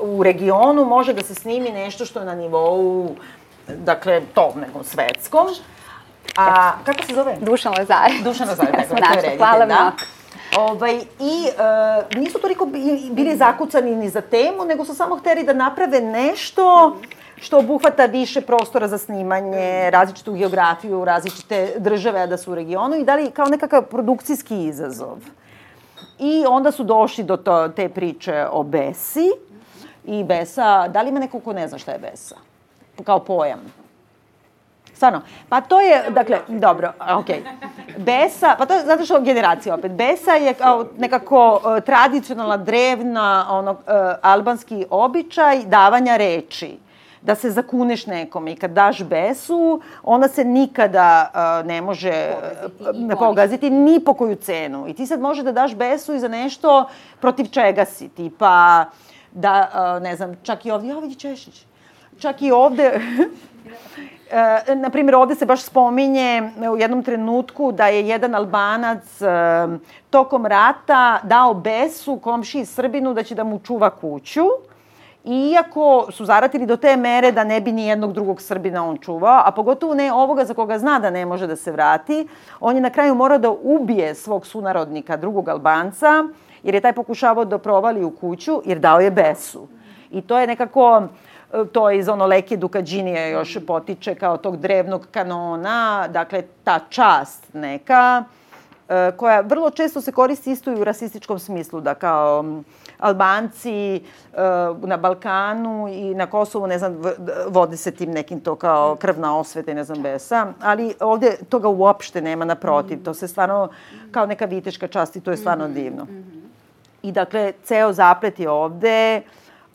u regionu može da se snimi nešto što je na nivou, dakle, tom nekom svetskom. A, kako se zove? Dušan Lazare. Dušan Lazare, Ja tako da, hvala da. mnogo. Ovaj, I e, nisu toliko bi- bili zakucani ni za temu, nego su samo hteli da naprave nešto što obuhvata više prostora za snimanje, različitu geografiju, različite države, da su u regionu i dali kao nekakav produkcijski izazov. I onda su došli do to, te priče o Besi. I Besa, da li ima neko ko ne zna šta je Besa? Kao pojam. Stvarno. Pa to je, dakle, dobro, okej. Besa, pa to je zato što generacija opet. Besa je kao nekako uh, tradicionalna, drevna, ono, uh, albanski običaj davanja reči da se zakuneš nekom i kad daš besu, ona se nikada uh, ne može pogaziti, pogaziti ni po koju cenu. I ti sad može da daš besu i za nešto protiv čega si, tipa da, uh, ne znam, čak i ovdje, ja vidi Češić, čak i ovde, E, na primjer, ovde se baš spominje u jednom trenutku da je jedan Albanac e, tokom rata dao besu komšiji Srbinu da će da mu čuva kuću. Iako su zaratili do te mere da ne bi ni jednog drugog Srbina on čuvao, a pogotovo ne ovoga za koga zna da ne može da se vrati, on je na kraju morao da ubije svog sunarodnika, drugog Albanca, jer je taj pokušavao da provali u kuću, jer dao je besu. I to je nekako, to je iz ono Leke Dukađinije još potiče kao tog drevnog kanona, dakle ta čast neka, e, koja vrlo često se koristi isto i u rasističkom smislu, da kao Albanci e, na Balkanu i na Kosovu, ne znam, vode se tim nekim to kao krvna osveta i ne znam besa, ali ovde toga uopšte nema naprotiv, to se stvarno kao neka viteška čast i to je stvarno divno. I dakle, ceo zaplet je ovde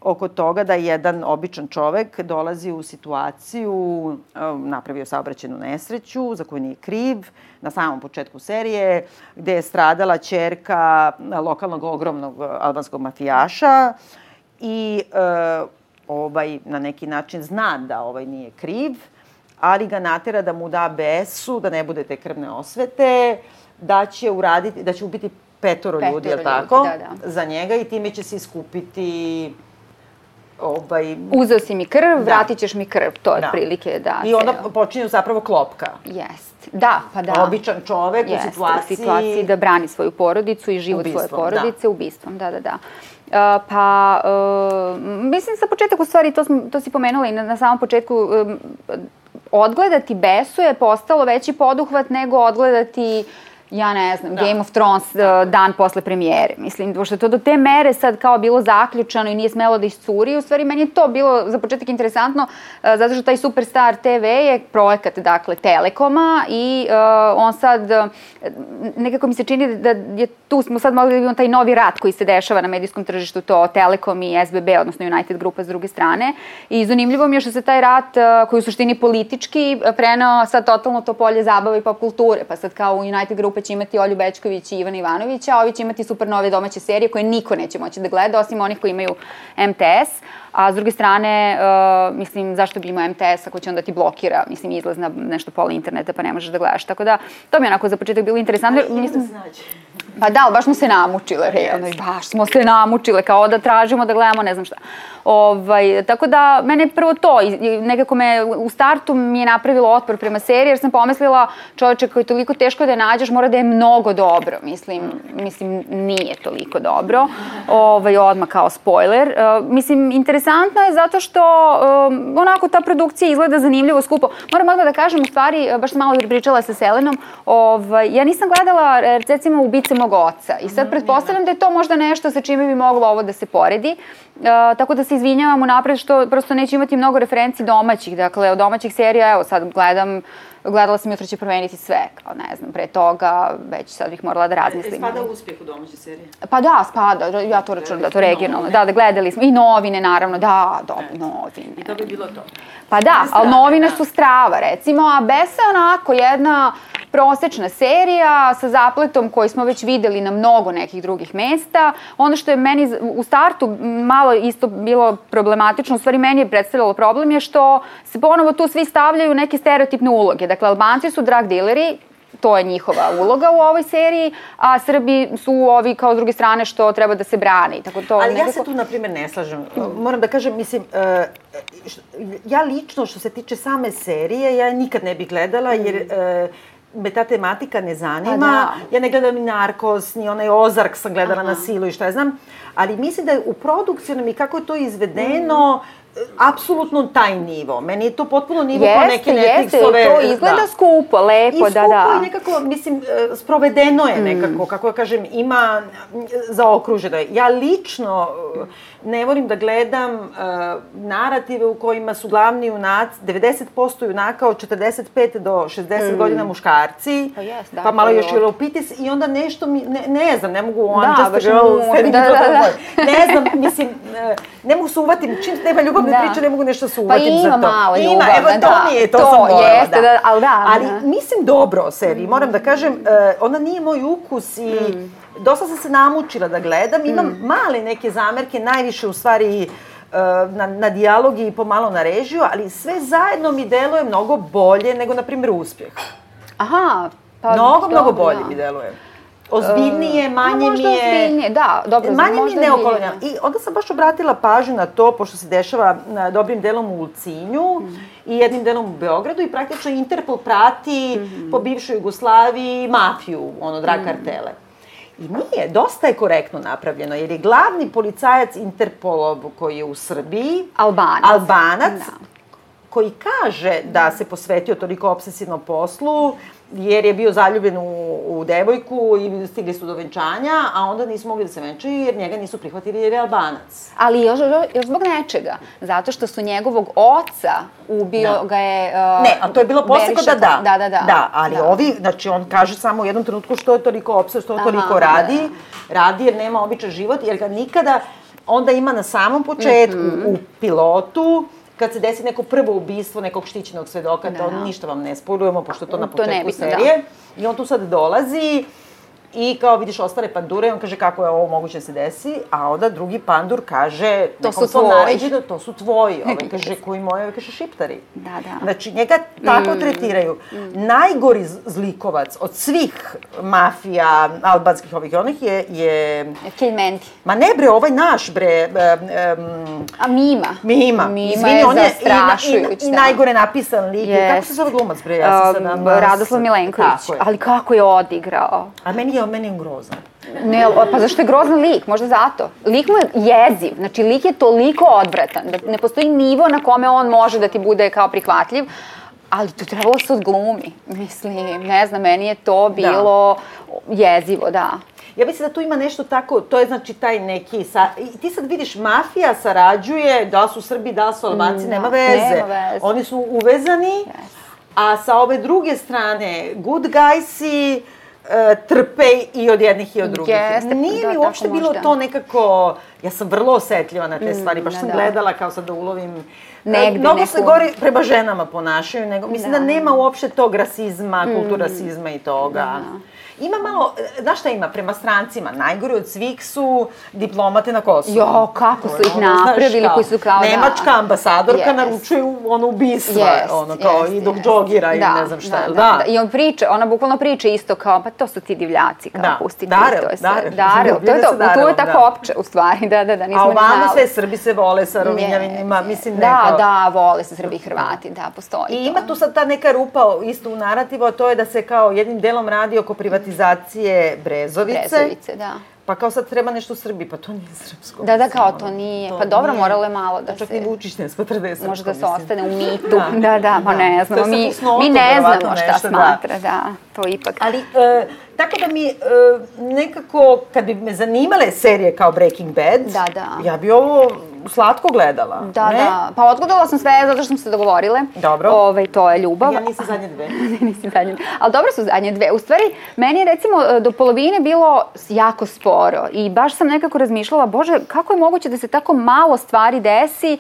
oko toga da jedan običan čovek dolazi u situaciju, um, napravio saobraćenu nesreću za koju nije kriv, na samom početku serije, gde je stradala čerka lokalnog ogromnog uh, albanskog mafijaša i uh, ovaj na neki način zna da ovaj nije kriv, ali ga natera da mu da besu, da ne bude te krvne osvete, da će uraditi, da će ubiti petoro, Petoro ljudi, je tako? da, da. Za njega i time će se iskupiti ovaj, Uzeo si mi krv, Da. vratit ćeš mi krv. To je Da. otprilike da. I onda ceo- počinju zapravo klopka. Jest. Da, pa da. Običan čovek Jeste, u situaciji... u situaciji da brani svoju porodicu i život svoje da. porodice ubistvom, da, da, da. Uh, pa, uh, mislim za početak u stvari, to, smo, to si pomenula i na, na samom početku, um, odgledati Besu je postalo veći poduhvat nego odgledati ja ne znam, da. Game of Thrones da. dan posle premijere. Mislim, pošto je to do te mere sad kao bilo zaključano i nije smelo da iscuri, u stvari meni je to bilo za početak interesantno, uh, zato što taj Superstar TV je projekat, dakle, Telekoma i uh, on sad, nekako mi se čini da je tu smo sad mogli da vidimo taj novi rat koji se dešava na medijskom tržištu, to Telekom i SBB, odnosno United Grupa s druge strane. I zanimljivo mi je što se taj rat, koji u suštini politički, prenao sad totalno to polje zabave i pop kulture, pa sad kao United Grupa će imati Olju Bečković i Ivana Ivanovića, a ovi će imati super nove domaće serije koje niko neće moći da gleda, osim onih koji imaju MTS. A s druge strane, uh, mislim, zašto bi imao MTS ako će onda ti blokira, mislim, izlaz na nešto pola interneta pa ne možeš da gledaš. Tako da, to mi je onako za početak bilo interesantno. Ali mislim, da znači. Pa da, baš smo se namučile, realno, baš smo se namučile, kao da tražimo da gledamo ne znam šta. Ovaj, tako da, mene prvo to, nekako me u startu mi je napravilo otpor prema seriji, jer sam pomislila, čoveče, koji je toliko teško da je nađeš, mora da je mnogo dobro. Mislim, mislim nije toliko dobro. Ovaj, odmah kao spoiler. Uh, mislim, interesantno je zato što um, onako ta produkcija izgleda zanimljivo, skupo. Moram odmah da kažem, u stvari, baš sam malo pričala sa Selenom, ovaj, ja nisam gledala, recimo, Ubice mog oca. I sad pretpostavljam da je to možda nešto sa čime bi moglo ovo da se poredi. Uh, tako da se izvinjavam unapred što prosto neću imati mnogo referenci domaćih. Dakle, od domaćih serija, evo sad gledam gledala sam jutro će promeniti sve, kao ne znam, pre toga, već sad bih morala da razmislim. E, spada uspjeh u domaće serije? Pa da, spada, ja to računam da to regionalno, da, da gledali smo, i novine naravno, da, dobro, e. novine. I to bi bilo to. Pa da, ali novine da. su strava, recimo, a Besa je onako jedna prosečna serija sa zapletom koji smo već videli na mnogo nekih drugih mesta. Ono što je meni u startu malo isto bilo problematično, u stvari meni je predstavljalo problem je što se ponovo tu svi stavljaju neke stereotipne uloge. Dakle, Albanci su drug dealeri, to je njihova uloga u ovoj seriji, a Srbi su ovi kao s druge strane što treba da se brani. Tako to Ali nekako... ja se tu, na primjer, ne slažem. Moram da kažem, mislim, uh, ja lično, što se tiče same serije, ja nikad ne bih gledala, jer uh, me ta tematika ne zanima. Pa da. Ja ne gledam ni Narkos, ni onaj Ozark sam gledala Aha. na silu i šta ja znam. Ali mislim da je u produkcijnom i kako je to izvedeno, mm apsolutno taj nivo. Meni je to potpuno nivo jeste, kao neke Netflixove. Jeste, to izgleda da. skupo, lepo, I da, da. I skupo i nekako, mislim, e, sprovedeno je mm. nekako, kako ja kažem, ima zaokruženo. Ja lično ne volim da gledam uh, narative u kojima su glavni junaci, 90% junaka od 45 do 60 mm. godina muškarci, pa, yes, da, pa malo još i Lopitis i onda nešto mi, ne, ne znam, ne mogu on da, just a girl, da, da, da, da. ne znam, mislim, ne mogu se uvatim, čim nema ljubavne da. priče, ne mogu nešto se uvatim pa za to. Pa ima malo ljubavne, ima, evo, to da. mi je, to, to sam morala, jeste, da. da. ali da. Ali da. mislim dobro o seriji, moram da kažem, uh, ona nije moj ukus i mm dosta sam se namučila da gledam, imam mm. male neke zamerke, najviše u stvari e, na, na dijalog i pomalo na režiju, ali sve zajedno mi deluje mnogo bolje nego, na primjer, uspjeh. Aha, pa Mnogo, dobro, mnogo bolje da. mi deluje. Ozbiljnije, manje mi je... ozbiljnije, da, dobro. Manje mi je neokolonja. I onda sam baš obratila pažnju na to, pošto se dešava na dobrim delom u Ulcinju mm. i jednim delom u Beogradu i praktično Interpol prati mm po bivšoj Jugoslaviji mafiju, ono, drag mm. kartele. I nije, dosta je korektno napravljeno, jer je glavni policajac Interpolov koji je u Srbiji... Albanac. Albanac, da. koji kaže da se posvetio toliko obsesivnom poslu, jer je bio zaljubljen u, u devojku i stigli su do venčanja, a onda nisu mogli da se venčaju jer njega nisu prihvatili jer je albanac. Ali još, još zbog nečega, zato što su njegovog oca ubio da. ga je... Uh, ne, a to je bilo posle da da. Da, da, da. Da, ali da. ovi, znači on kaže samo u jednom trenutku što je toliko opsa, što je toliko Aha, radi, da, da. radi jer nema običan život, jer ga nikada, onda ima na samom početku mm -hmm. u pilotu, kad se desi neko prvo ubistvo nekog štićenog svedoka, da, to da. ništa vam ne spojujemo, pošto to na početku to serije. Da. I on tu sad dolazi I kao vidiš ostale pandure, on kaže kako je ovo moguće da se desi, a onda drugi pandur kaže, to su tvoji. Naređeno, to su tvoji. Ovaj kaže, koji moji, ovaj kaže šiptari. Da, da. Znači, njega tako mm. tretiraju. Mm. Najgori zlikovac od svih mafija, albanskih ovih onih je... je... Kilmenti. Ma ne bre, ovaj naš bre... Um, a Mima. Mima. Mima Izvini, je on je. I, i, i, najgore napisan lik. Yes. Kako se zove glumac bre? Ja sam um, Radoslav Milenković. Ali kako je odigrao? A meni je on meni je grozan. Ne, pa zašto je grozan lik? Možda zato. Lik mu je jeziv. Znači, lik je toliko odvratan da ne postoji nivo na kome on može da ti bude kao prihvatljiv. Ali to trebalo se odglumi. Mislim, ne znam, meni je to bilo jezivo, da. Ja mislim da tu ima nešto tako, to je znači taj neki, sa, ti sad vidiš, mafija sarađuje, da su Srbi, da su Albanci, Mm, nema da, veze. nema veze. Oni su uvezani, a sa ove druge strane, good guysi trpe i od jednih i od drugih. Jeste, Nije da, mi uopšte bilo možda. to nekako, ja sam vrlo osetljiva na te stvari, baš da, sam da. gledala kao sad da ulovim Negde Mnogo se neku- gori prema ženama ponašaju, nego mislim da, Da. nema uopšte tog rasizma, kulturasizma i toga. Ima malo, znaš šta ima, prema strancima, najgori od svih su diplomate na Kosovu. Jo, kako su ih napravili, koji su kao, da. Nemačka ambasadorka Yes. naručuje ono ubistva, Jest, ono kao jest, i dok jest. džogira i Da, ne znam šta. Da, da, da. I on priča, ona bukvalno priča isto kao, pa to su ti divljaci, kao Da. pustite. Darel, to je sve. Darel. Darel, to je to, sa tu je tako da. opće, u stvari, da, da, da, nismo A ovamo sve Srbi se vole sa rovinjavinima, mislim Da, neko... da, vole se Srbi i Hrvati, da, postoji I to. ima tu sad ta neka rupa isto u narativu, a to je da se kao jednim delom radi oko privatizacije Brezovice. Brezovice, da. Pa kao sad treba nešto Srbi, pa to nije srpsko. Da, da, kao to nije. to Pa dobro, nije. moralo je malo da Čak se... ni Vučić ne smatra da je srpsko, Može da se ostane u mitu. Da. Da, da, Da. ne znamo. Mi, mi ne znamo šta nešto, da. smatra, da. To ipak... Ali, e, tako da mi e, nekako, kad bi me zanimale serije kao Breaking Bad, Da, da. ja bi ovo slatko gledala. Da, ne? da. Pa odgodala sam sve zato što smo se dogovorile. Dobro. Ovaj, to je ljubav. Ja nisam zadnje dve. Nisi zadnje. Ali dobro su zadnje dve. U stvari, meni je recimo e, do polovine bilo jako sporo i baš sam nekako razmišljala, bože, kako je moguće da se tako malo stvari desi,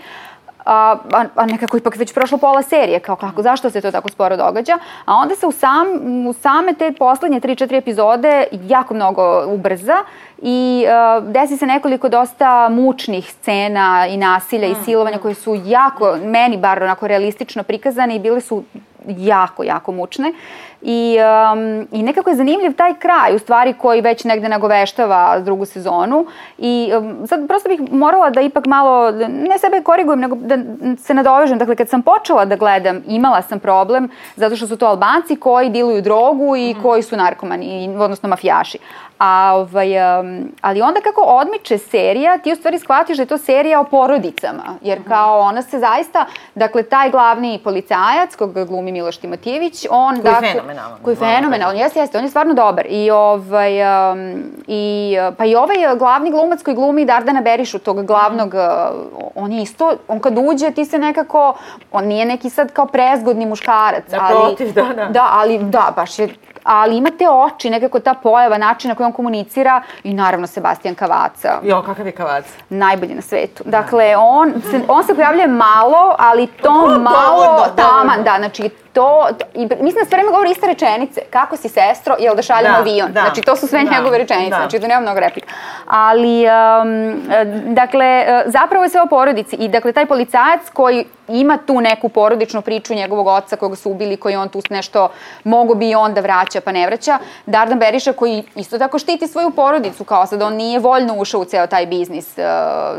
a, a nekako ipak već prošlo pola serije, kao kako, zašto se to tako sporo događa, a onda se u, sam, u same te poslednje 3-4 epizode jako mnogo ubrza i e, desi se nekoliko dosta mučnih scena i nasilja i silovanja koje su jako, meni bar onako realistično prikazane i bile su jako, jako mučne. I, um, I nekako je zanimljiv taj kraj, u stvari koji već negde nagoveštava drugu sezonu. I um, sad prosto bih morala da ipak malo, ne sebe korigujem, nego da se nadovežem. Dakle, kad sam počela da gledam, imala sam problem zato što su to Albanci koji diluju drogu i koji su narkomani, odnosno mafijaši. A, ovaj, um, ali onda kako odmiče serija, ti u stvari shvatiš da je to serija o porodicama. Jer kao ona se zaista, dakle, taj glavni policajac, koga glumi Miloš Timotijević, on... Koji dakle, fenomenalan, Koji fenomenalan, jeste, jeste, on je stvarno dobar. I ovaj, um, i, pa i ovaj glavni glumac koji glumi Dardana Berišu, tog glavnog, uh, on je isto, on kad uđe, ti se nekako, on nije neki sad kao prezgodni muškarac, ali... Naprotiv, da, da. Da, ali da, baš je ali ima te oči, nekako ta pojava, način na koji on komunicira i naravno Sebastian Kavaca, Jo, kakav je kavac. najbolji na svetu. Dakle, on se, on se pojavljuje malo, ali to malo dovoljno. taman, da, znači to, to i mislim da sve vreme govori iste rečenice. Kako si sestro, jel da šaljemo Da, avion? da, znači to su sve da, njegove rečenice, da. znači tu nema mnogo replika. Ali, um, e, dakle, e, zapravo je sve o porodici i dakle taj policajac koji ima tu neku porodičnu priču njegovog oca koga su ubili, koji on tu nešto mogo bi i on da vraća pa ne vraća. Dardan Beriša koji isto tako štiti svoju porodicu, kao sad on nije voljno ušao u ceo taj biznis uh,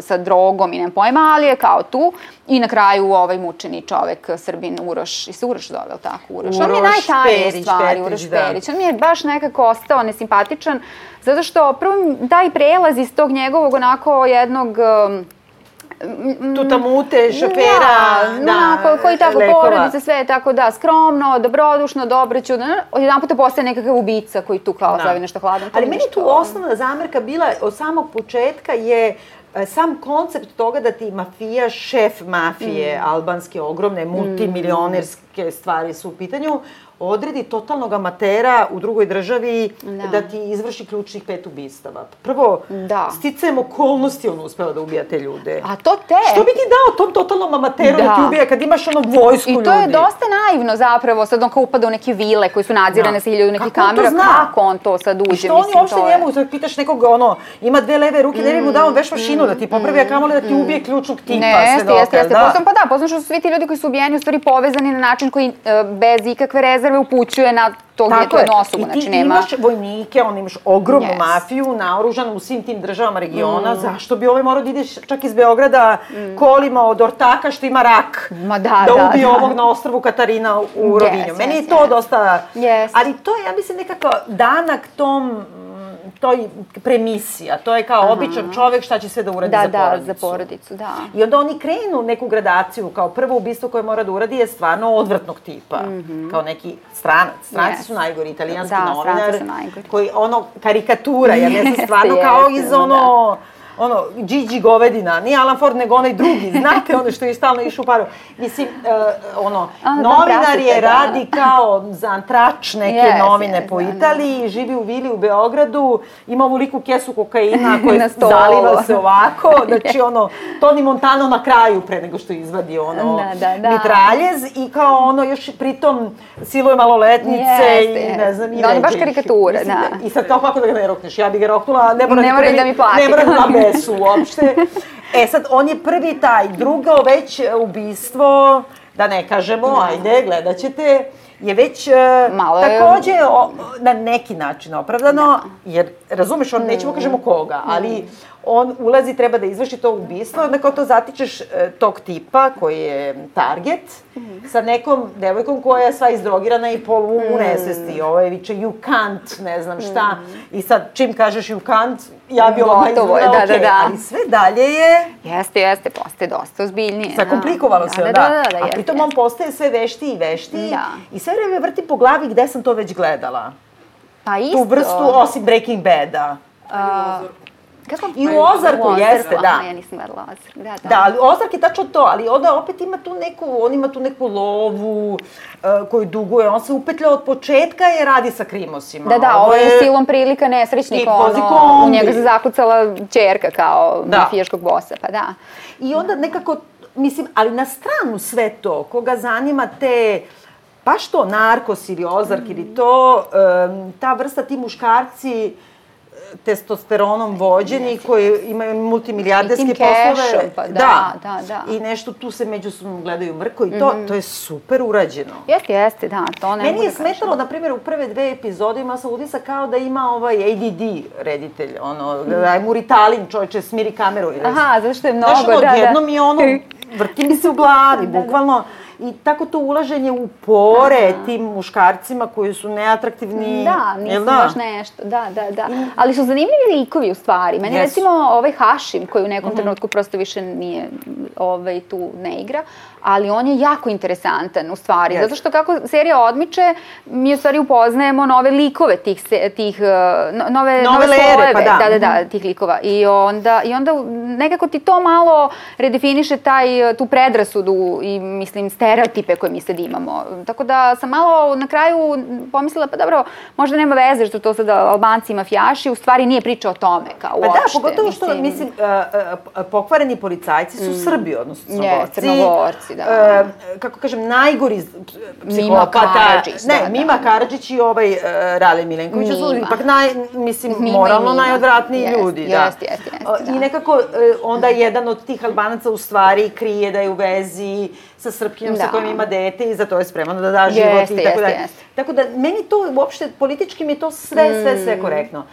sa drogom i nemam pojma, ali je kao tu. I na kraju ovaj mučeni čovek, Srbin Uroš, i se Uroš zove, jel tako? Uroš. on mi je Uroš najtajniji Perić, stvari, Petrić, Uroš da. Perić. On mi je baš nekako ostao nesimpatičan, zato što prvo taj prelaz iz tog njegovog onako jednog um, Tutamute, šofera, da, da, ko, koji tako lekova. porodice, sve je tako da, skromno, dobrodušno, dobroćudno, jedan puta postaje nekakav ubica koji tu kao Da. slavi nešto hladno. Ali meni tu osnovna zamerka bila od samog početka je sam koncept toga da ti mafija, šef mafije, Mm. albanske, ogromne, multimilionerske stvari su u pitanju, odredi totalnog amatera u drugoj državi da, Da. ti izvrši ključnih pet ubistava. Prvo, Da. sticajem okolnosti on uspeva da ubija te ljude. A to te... Što bi ti dao tom totalnom amateru da, Da. ti ubija kad imaš ono vojsku I ljudi? to je dosta naivno zapravo, sad on kao upada u neke vile koje su nadzirane Da. sa hiljadu nekih kamera, zna? kako on to sad I uđe, što oni uopšte je... njemu, sad pitaš nekog, ono, ima dve leve ruke, ne bi mu dao veš mašinu da ti popravi, a kamoli da ti ubije ključnog tipa, Ne, jeste, jeste, jeste. da. Pa da, posledno što su svi ti ljudi koji su ubijeni u stvari povezani na način koji e, bez ikakve rezerve upućuje na to gdje je to jedno osobu, I ti znači nema... imaš vojnike, on imaš ogromnu Yes. mafiju, naoružanu u svim tim državama regiona, Mm. zašto bi ovaj morao da ideš čak iz Beograda kolima od ortaka što ima rak? Ma da, da da, ubije da. ovog na ostrvu Katarina u Yes, Rovinju. Meni je to dosta... Yes. Ali to je, ja mislim, nekako danak tom mm, to je premisija, to je kao običan čovek šta će sve da uradi Da, za da, porodicu. za porodicu, da. I onda oni krenu neku gradaciju, kao prvo ubistvo koje mora da uradi je stvarno odvrtnog tipa, kao neki stranac. Stranci Yes. su najgori, italijanski Da, novinar, stranci su najgori. koji ono, karikatura, ja ne znam, stvarno kao iz da. Ono, Gigi Govedina, nije Alan Ford, nego onaj drugi, znate, ono što je stalno išao u paru. Mislim, uh, ono, Ono, da, novinar je da. radi kao za antrač neke Yes, novine yes, po da, da. Italiji, živi u vili u Beogradu, ima ovoliku kesu kokaina koja zaliva se ovako, znači ono, Toni Montano na kraju pre nego što izvadi ono Da, da, da. mitraljez i kao ono još pritom siluje maloletnice Jeste, i ne znam, i da, je baš karikatura, da. I sad kao kako da ga ne rokneš, ja bi ga roknula, ne mora, Ne mora da mi plati. Ne mora da da mesu uopšte. E sad, on je prvi taj, drugo već e, ubistvo, da ne kažemo, ajde, gledat ćete, je već e, Malo je- takođe o, na neki način opravdano, jer razumeš, on nećemo kažemo koga, ali on ulazi, treba da izvrši to ubistvo, onda kao to zatičeš e, tog tipa koji je target, sa nekom devojkom koja je sva izdrogirana i polu u nesvesti. Ovo je viče you can't, ne znam šta. I sad čim kažeš you can't, ja bi odmah Gotovo je, izgledala da, da, da. Ali sve dalje je Jeste, jeste, postaje dosta ozbiljnije. zakomplikovalo da. se, da, da, da, da, da, A jeste, pritom on postaje sve vešti i vešti Da. i sve vreme vrti po glavi gde sam to već gledala. Pa isto. Tu vrstu, osim Breaking Bada. A, kako? I u Ozarku jeste, da. Ja nisam gledala Ozark, da, da. Da, ali Ozark je tačno to, ali onda opet ima tu neku, on ima tu neku lovu uh, koju duguje, on se upetlja od početka i radi sa krimosima. Da, da, ovo je silom prilika nesrećnik, ono, u njega se zakucala čerka kao Da. mafijaškog bosa, pa da. I onda nekako, mislim, ali na stranu sve to, koga zanima te, baš to, narkos ili ozark ili to, em, ta vrsta, ti muškarci, e, testosteronom vođeni koji imaju multimilijarderske poslove. cashom, pa da, da, da. I nešto tu se međusobno gledaju mrko i to, to je super urađeno. Jeste, jeste, da, to ne Meni je da smetalo, na primjer, u prve dve epizode ima sam utisak kao da ima ovaj ADD reditelj, ono, da je mu Ritalin, čovječe, smiri kameru. Aha, zato što je mnogo, Znaš, ono, da, da. odjednom je ono, vrti mi se u glavi, bukvalno. I tako to ulaženje u pore tim muškarcima koji su neatraktivni. Da, mislim da? baš nešto, da, da, da. Ali su zanimljivi likovi u stvari. Meni Jesu. recimo ovaj Hašim, koji u nekom trenutku prosto više nije ovaj, tu ne igra, ali on je jako interesantan u stvari, Jeste. zato što kako serija odmiče, mi u stvari upoznajemo nove likove tih, tih uh, no- nove, Nove lere, slojeve, pa da. da, da, da, tih likova. I onda, I onda nekako ti to malo redefiniše taj, tu predrasudu i mislim stereotipe koje mi sad imamo. Tako da sam malo na kraju pomislila, pa dobro, možda nema veze što to sada Albanci i mafijaši, u stvari nije priča o tome, kao Pa da, uopšte. pogotovo što, mislim, uh, uh, pokvareni policajci su Srbi, odnosno Mm. Je, crnogorci. Da. Uh, kako kažem, najgori psihopata. Karadžić, Ne, da, da. Mima Karadžić i ovaj uh, Rale Milenković su Mima. ipak naj, mislim, Mima moralno Mima. najodvratniji Jest, ljudi. da. jest, jest, jest, Uh, I da. nekako uh, onda jedan od tih Albanaca u stvari krije da je u vezi sa Srpkinjom sa Da. kojom ima dete i za to je spreman da da život Jeste, i tako dalje. Tako da, meni to uopšte, politički mi to sve, sve, Mm. sve korektno.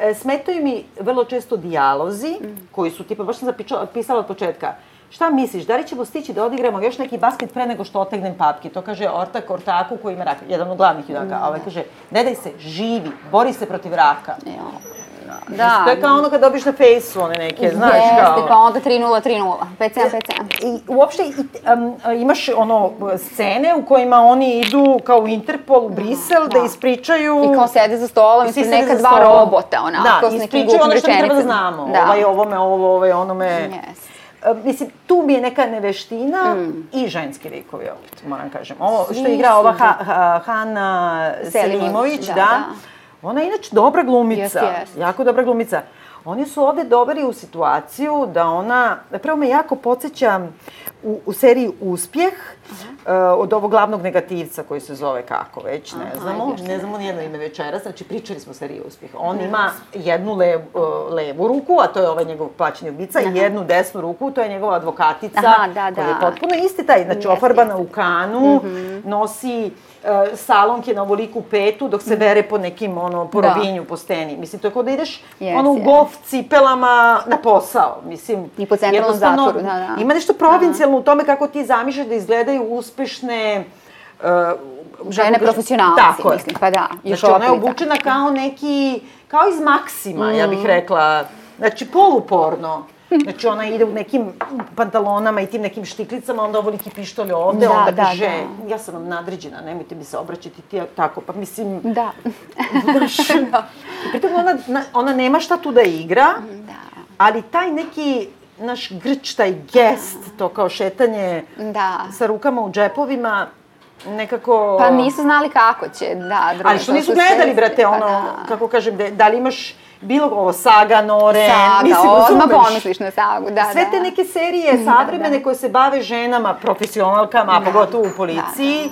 E, smetaju mi vrlo često dijalozi, koji su, tipa, baš sam zapičala, pisala od početka, Šta misliš, da li ćemo stići da odigramo još neki basket pre nego što otegnem papke? To kaže Ortak Ortaku koji ima rak, jedan od glavnih junaka. A ovaj kaže, ne daj se, živi, bori se protiv raka. Jo. Da. To je kao ono kad dobiš na fejsu one neke, znaš, Jeste, kao... pa onda 3-0, 3-0, 5-7, 5-7. I uopšte i, um, imaš ono scene u kojima oni idu kao u Interpol u Brisel da, da. ispričaju... I kao sede za stolom, ispred sede neka dva robota, onako, da, s nekim ispričaju glupim ono što mi treba da rečenicama. znamo. Da. Ovaj ovome, ovo, ovaj onome. Yes. E, Mislim, tu mi je neka neveština Mm. i ženski likovi opet, moram kažem. Ovo što Svi igra ova ha, ha, Hana Selimović, da, da, da. Ona je inače dobra glumica, Jeste, jeste. jako dobra glumica. Oni su ovde doveli u situaciju da ona, prvo me jako podsjeća u, u seriji Uspjeh, uh, od ovog glavnog negativca koji se zove kako već, ne Aha, znamo, ajde, ne znamo nijedno ime večeras, znači pričali smo o seriji Uspjeh. On ima jednu lev, uh, levu ruku, a to je ovaj njegov plaćeni ubica, i jednu desnu ruku, to je njegova advokatica, Aha, da, koja je da. potpuno isti taj, znači Jeste, ofarbana jeste. u kanu, nosi uh, salonke na ovoliku petu dok se vere po nekim ono po Da. po steni. Mislim to je kao da ideš Jeste, ono u golf cipelama na posao. Mislim I po centralnom zatvoru, da, da. Ima nešto provincijalno u tome kako ti zamišljaš da izgledaju uspešne uh, Žene profesionalci, Tako je. mislim, pa da, još Znači, ona je da. obučena kao neki kao iz Maksima, ja bih rekla. Znači, poluporno. Znači, ona ide u nekim pantalonama i tim nekim štiklicama, onda ovo liki pištolj ovde, Da, onda da, kaže, da. ja sam vam nadređena, nemojte mi se obraćati ti, tako, pa mislim, Da. Znaš, i pritom ona, na- ona nema šta tu da igra, Da. ali taj neki naš grč, taj gest, to kao šetanje Da. sa rukama u džepovima, nekako... Pa nisu znali kako će, da. drugo, Ali što to nisu su gledali, sve- brate, pa ono, da. kako kažem, da, da li imaš bilo ovo Saga, Noren, Saga, mislim, odmah pomisliš na sagu, da, Sve da. te neke serije savremene koje se bave ženama, profesionalkama, a pogotovo u policiji,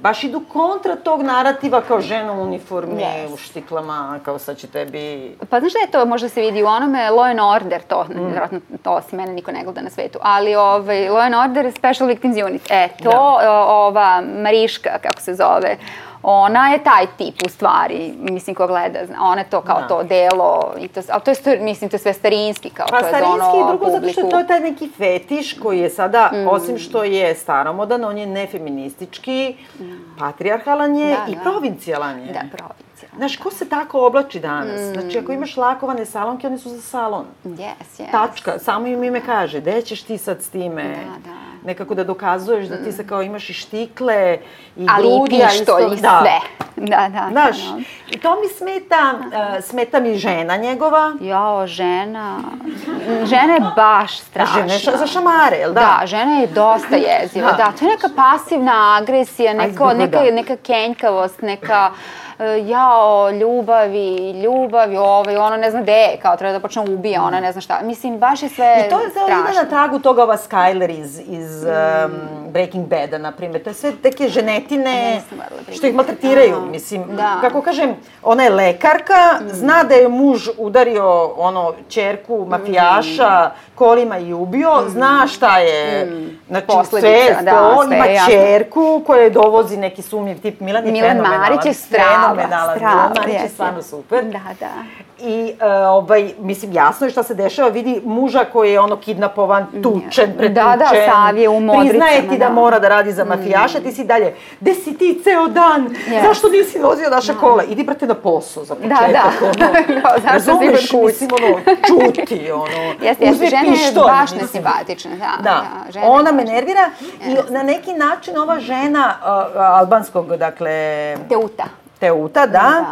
baš idu kontra tog narativa kao žena u uniformi, Yes. u štiklama, kao sad će tebi... Pa znaš da je to, možda se vidi u onome Law and Order, to, mm. vjerojatno to osim mene niko ne gleda na svetu, ali ovaj, Law and Order Special Victims Unit, e, to, Da. ova Mariška, kako se zove, ona je taj tip u stvari, mislim ko gleda, zna, ona je to kao Da. to delo, i to, ali to je, mislim, to je sve starinski, kao Pa to je za starinski ono i drugo zato što publiku. to je taj neki fetiš koji je sada, Mm. osim što je staromodan, on je nefeministički, patrijarhalan je Da, i da. provincijalan je. Da, provincijalno. Znaš, ko se tako oblači danas? Mm. Znači, ako imaš lakovane salonke, one su za salon. Yes, yes. Tačka, samo im ime kaže, gde ćeš ti sad s time? Da, da. Nekako da dokazuješ da ti se kao imaš i štikle, i Ali i grudi, a pištolj, i sve. Da, da. Znaš, da. i to mi smeta, uh, smeta mi žena njegova. Jao, žena, žena je baš strašna. Žene ša- za šamare, jel da? Da, žena je dosta jeziva, Da. da. To je neka pasivna agresija, neko, izgleda, neka, da. neka kenjkavost, neka e, jao, ljubavi, ljubavi, ovo i ono, ne zna gde je, kao treba da počne ubija, ona ne zna šta. Mislim, baš je sve I to je strašno. ide na tragu toga ova Skyler iz, iz um, Breaking Bada, na primjer. To je sve neke ženetine što ih maltretiraju. Aha. Mislim, Da. kako kažem, ona je lekarka, zna da je muž udario ono, čerku mafijaša kolima i ubio, zna šta je, znači Posledica, sve da, to, sve ima jasno. čerku koja je dovozi neki sumnjiv tip. Milan je Milan. Marić je strava, fenomenalan. strava, je jeste. stvarno super. Da, da. I, e, ovaj, mislim, jasno je šta se dešava, vidi muža koji je ono kidnapovan, tučen, pretučen. Da, da, sav je u modricama, Priznaje ti da, da. Mm. mora da radi za mafijaša, ti si dalje, gde si ti ceo dan? Yes. Zašto nisi vozio naša kola? Idi, brate, na posao za početak. da. Ono, Kao, zašto razumeš, mislim, ono, čuti, ono, Jeste, jeste, žena je baš nesimpatična, da, Da, da, žena ona me nervira i na neki način ova žena uh, albanskog, dakle, Teuta. Teuta, da, Da.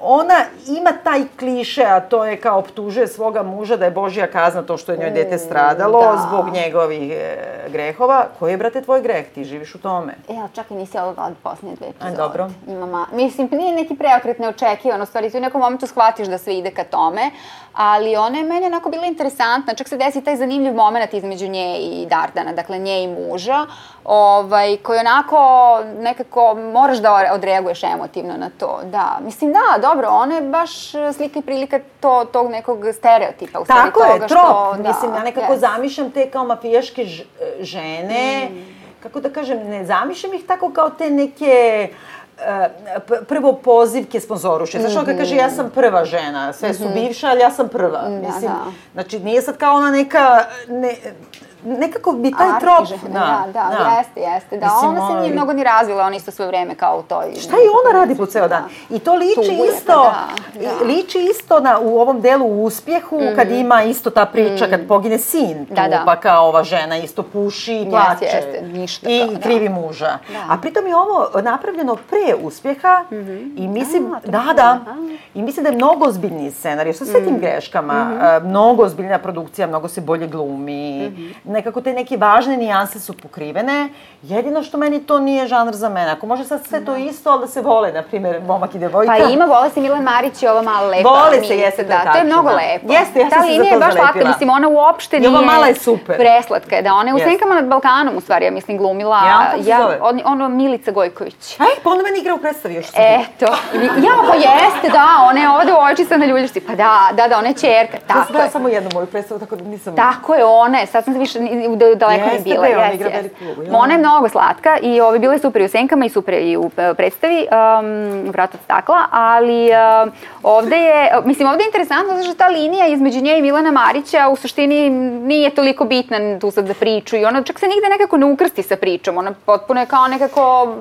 ona ima taj kliše, a to je kao optužuje svoga muža da je Božja kazna to što je njoj dete stradalo da. zbog njegovih e, grehova. Koji je, brate, tvoj greh? Ti živiš u tome. E, ali čak i nisi ovo gledala posljednje dve epizode. dobro. Ima ma... Mislim, nije neki preokret neočekivan, u stvari ti u nekom momentu shvatiš da sve ide ka tome, ali ona je meni onako bila interesantna, čak se desi taj zanimljiv moment između nje i Dardana, dakle nje i muža, ovaj, koji onako nekako moraš da odreaguješ emotivno na to, da. Mislim, da, dobro, ona je baš slika i prilika to, tog nekog stereotipa, u Tako toga je, što... trop. da, Mislim, ja nekako jest. zamišljam te kao mafijaške žene, kako da kažem, ne zamišljam ih tako kao te neke p- prvo pozivke sponzoruše. Znaš, ono kad kaže ja sam prva žena, sve su bivše, ali ja sam prva. Mislim, da. znači nije sad kao ona neka, ne, nekako bi taj trop... Arhiže, da, da, jeste, jeste. Da, Mislim, ona se nije ovaj, mnogo ni razvila, ona isto sve vreme kao u toj... Šta i ona radi po ceo dan? I to liči Tuguje, isto, pa da, da. liči isto na, u ovom delu u uspjehu, kad ima isto ta priča, kad pogine sin tu, Da, da. pa kao ova žena isto puši i plače. jeste, ništa I kao, da. krivi muža. Da. A pritom je ovo napravljeno pre uspjeha i mislim, A, to da, je da, aha. i mislim da je mnogo ozbiljniji scenarij, sa sve tim greškama, a, mnogo ozbiljnija produkcija, mnogo se bolje glumi, nekako te neke važne nijanse su pokrivene, jedino što meni to nije žanr za mene. Ako može sad sve to isto, ali da se vole, na primjer, momak i devojka. Pa ima, vole se Milan Marić i ova mala lepa. Vole se, jeste, da. je To je tačno, mnogo da. lepo. Jeste, ja sam Ta se za linija to je baš slatka, zalepila. mislim, ona uopšte I nije... ova mala je super. Preslatka je, da ona je u Jeste. Senkama nad Balkanom, u stvari, ja mislim, glumila... Ja, se zove? on, ono, Milica Gojković. Aj, pa onda meni igra u predstavi još. Eto, ja, pa jeste, da, ona je ovde devojčica na ljuljašci, pa da, da, da, ona je čerka, Ja sam tako je. samo jednu moju predstavu, tako da nisam... Tako je, ona je, sad sam se više u- da- daleko Jeste, bila. bre, ona jes, igra veliku ulogu, ja. Ona je mnogo slatka i ove, bila je super i u Senkama i super i u predstavi um, Vrat od stakla, ali um, ovde je, mislim, ovde je interesantno zato što ta linija između nje i Milana Marića u suštini nije toliko bitna tu sad za priču i ona čak se nigde nekako ne ukrsti sa pričom, ona potpuno je kao nekako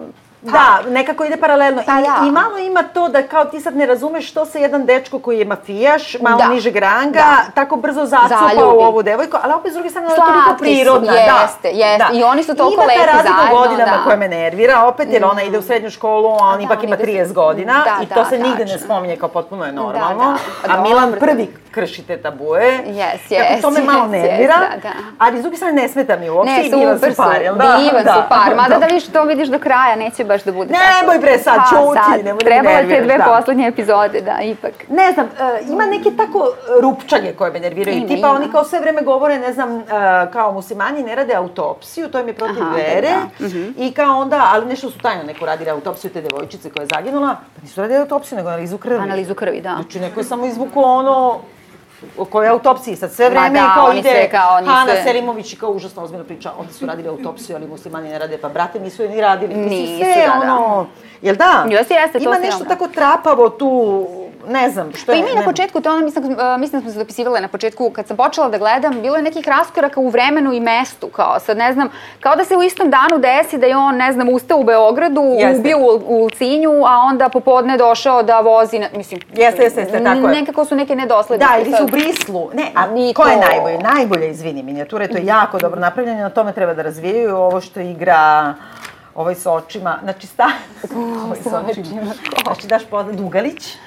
Da, nekako ide paralelno. Pa I, da. I malo ima to da kao ti sad ne razumeš što se jedan dečko koji je mafijaš, malo Da. nižeg ranga, Da. tako brzo zacupa u ovu devojku, ali opet s druge strane je toliko Slatki su, prirodna. jeste, da, jeste. Da. I oni su toliko Ima ta lepi razlika zajedno, godinama da. koja me nervira, opet jer ona ide u srednju školu, a on da, ipak on ima ide- 30 godina Da, i to da, se nigde ne spominje kao potpuno je normalno. da. Pa A Milan prvi krši te tabue. Yes, Tako to yes, me malo yes, nervira, yes, da, da. ali s druge strane ne smeta mi uopšte Ne, i super su, par, jel da? divan Da, su par. Mada da. da viš, to vidiš do kraja, neće baš da bude Ne, tako. nemoj bre sad, Pa, ćuti, nemoj da Trebalo te dve da. poslednje epizode, da, ipak. Ne znam, e, ima neke tako rupčanje koje me nerviraju. Ima, Tipa ima. oni kao sve vreme govore, ne znam, e, kao muslimani ne rade autopsiju, to im je protiv Aha, vere. da, Mhm. I kao onda, ali nešto su tajno neko radili autopsiju te devojčice koja je zaginula. Pa nisu radili autopsiju, nego analizu krvi. Analizu krvi, da. Znači, neko je samo izvukao ono o kojoj autopsiji sad sve vreme da, kao oni ide sve kao, oni Hana sve- Selimović i kao užasno ozbiljno priča, ovde su radili autopsiju, ali muslimani ne rade, pa brate nisu je ni radili. Nisu, sve da, da. ono, jel da? Jeste, jeste, Ima nešto tako trapavo tu, ne znam, što Pa i mi na početku, to ono, mislim, uh, mislim da smo se dopisivale na početku, kad sam počela da gledam, bilo je nekih raskoraka u vremenu i mestu, kao sad, ne znam, kao da se u istom danu desi da je on, ne znam, ustao u Beogradu, Jeste. ubio u, u Ulcinju, a onda popodne došao da vozi, na, mislim... Jeste, jeste, jeste, tako je. Nekako su neke nedoslednosti. Da, ili su u Brislu. Ne, a Ni ko je najbolje? Najbolje, izvini, minijature, to je jako dobro napravljeno, na tome treba da razvijaju ovo što igra ovaj sa očima, znači sta... ovaj sa očima. Znači daš poznat Dugalić.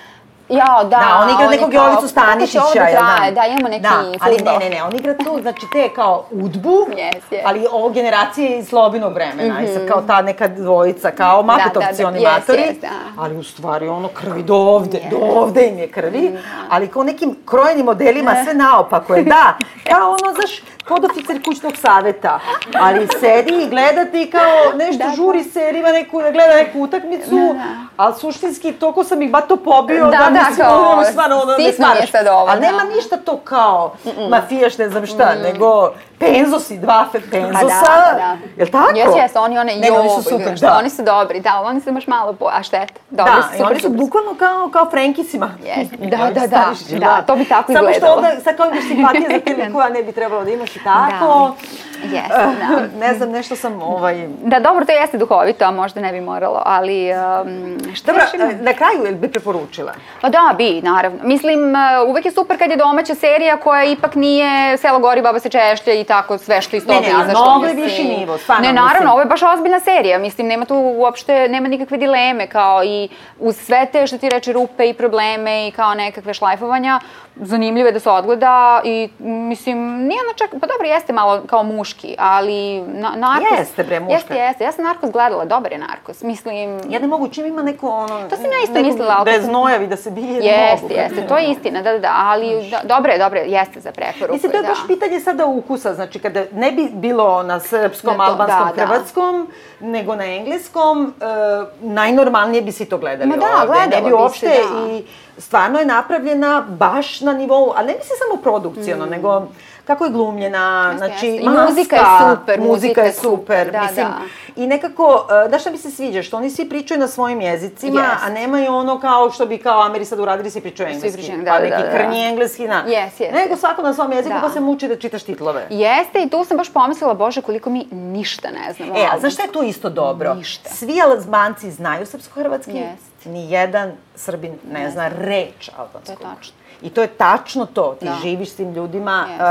Ja, da. Da, on igra nekog Jovicu Stanišića, kako će da traje? Da, imamo neki da, ali ne, ne, ne, on igra tu, znači te kao udbu, Yes, yes. ali ovo generacije iz Slobinog vremena, i sad kao ta neka dvojica, kao mapetovci Mhm. da, oni yes, yes, da. ali u stvari ono krvi do ovde, do ovde im je krvi, Mhm. ali kao nekim krojenim modelima sve naopako je, da, kao ono, znaš, podoficer kućnog saveta, ali sedi i gleda ti kao nešto žuri se jer ima neku, da gleda neku utakmicu, ali suštinski toliko sam ih bato pobio Da, da, da, mislim, kao, ono, stvarno, ono, ne stvaraš. sad ovo, nema da. ništa to kao mafijaš, ne znam šta, nego penzosi, dva penzosa, Pa da, da, da. jel tako? Jes, jes, oni one, Ne, jo, oni su super, da. Oni su dobri, da, oni su baš malo, po, a šteta. Dobri Da, su, i super, oni su super bukvalno kao, kao Frankisima. I da, ovi da, da, Stanišići, da, to bi tako Samo što izgledalo. onda, sad kao imaš simpatije za te likove, a ne bi trebalo da imaš i tako. Jeste, da. ne znam, nešto sam, ovaj... Da, dobro, to jeste duhovito, a možda ne bi moralo, ali um, šta Dobro, ima? na kraju, jel bi preporučila? Pa da, bi, naravno. Mislim, uh, uvek je super kad je domaća serija koja ipak nije Selo gori, baba se češlja i tako sve što iz Ne, toga ne, ali izašlo. mnogo je mislim. viši nivo, stvarno, Ne, mislim. naravno, ovo je baš ozbiljna serija. Mislim, nema tu uopšte, nema nikakve dileme, kao i uz sve te, što ti reče, rupe i probleme i kao nekakve šlajfovanja, zanimljivo je da se odgleda i mislim, nije ona čak, pa dobro, jeste malo kao muški, ali na, Narkos... Jeste, bre, muška. Jeste, jeste. Ja sam Narkos gledala, dobar je Narkos. Mislim, Ja ne mogu, čim ima neko ono... To sam ja isto mislila, ali Da je znojavi, da se bije, ne mogu. Jeste, jeste, to je istina, da, da, da, ali da, dobro je, dobro je, jeste za preporuku. Mislim, to je da. baš pitanje sada ukusa, znači kada ne bi bilo na srpskom, Na to, albanskom, da, da. hrvatskom, nego na engleskom, e, najnormalnije bi si to gledali Ma da, ovde. Gledalo bi uopšte da. i stvarno je napravljena baš na nivou, a ne mislim samo produkcijono, nego kako je glumljena. Jeste, znači. I maska, muzika je super, muzika je super, da, mislim, da. i nekako, znaš šta mi se sviđa, što oni svi pričaju na svojim jezicima, Jest. a nemaju ono kao što bi kao Ameri sad uradili, svi pričaju engleski, pričaju, da, pa da, neki da, da. krnji engleski, na. Jest, jest. Nego svako na svom jeziku Da. pa se muči da čitaš titlove. Jeste i tu sam baš pomislila, bože, koliko mi ništa ne znamo. E, a znaš šta je tu isto dobro? Ništa. Svi Albanci znaju srpsko-hrvatski, Jest. ni jedan Srbin ne zna reč albanskog. To je tačno. I to je tačno to. Ti Da. živiš s tim ljudima, Jest. uh,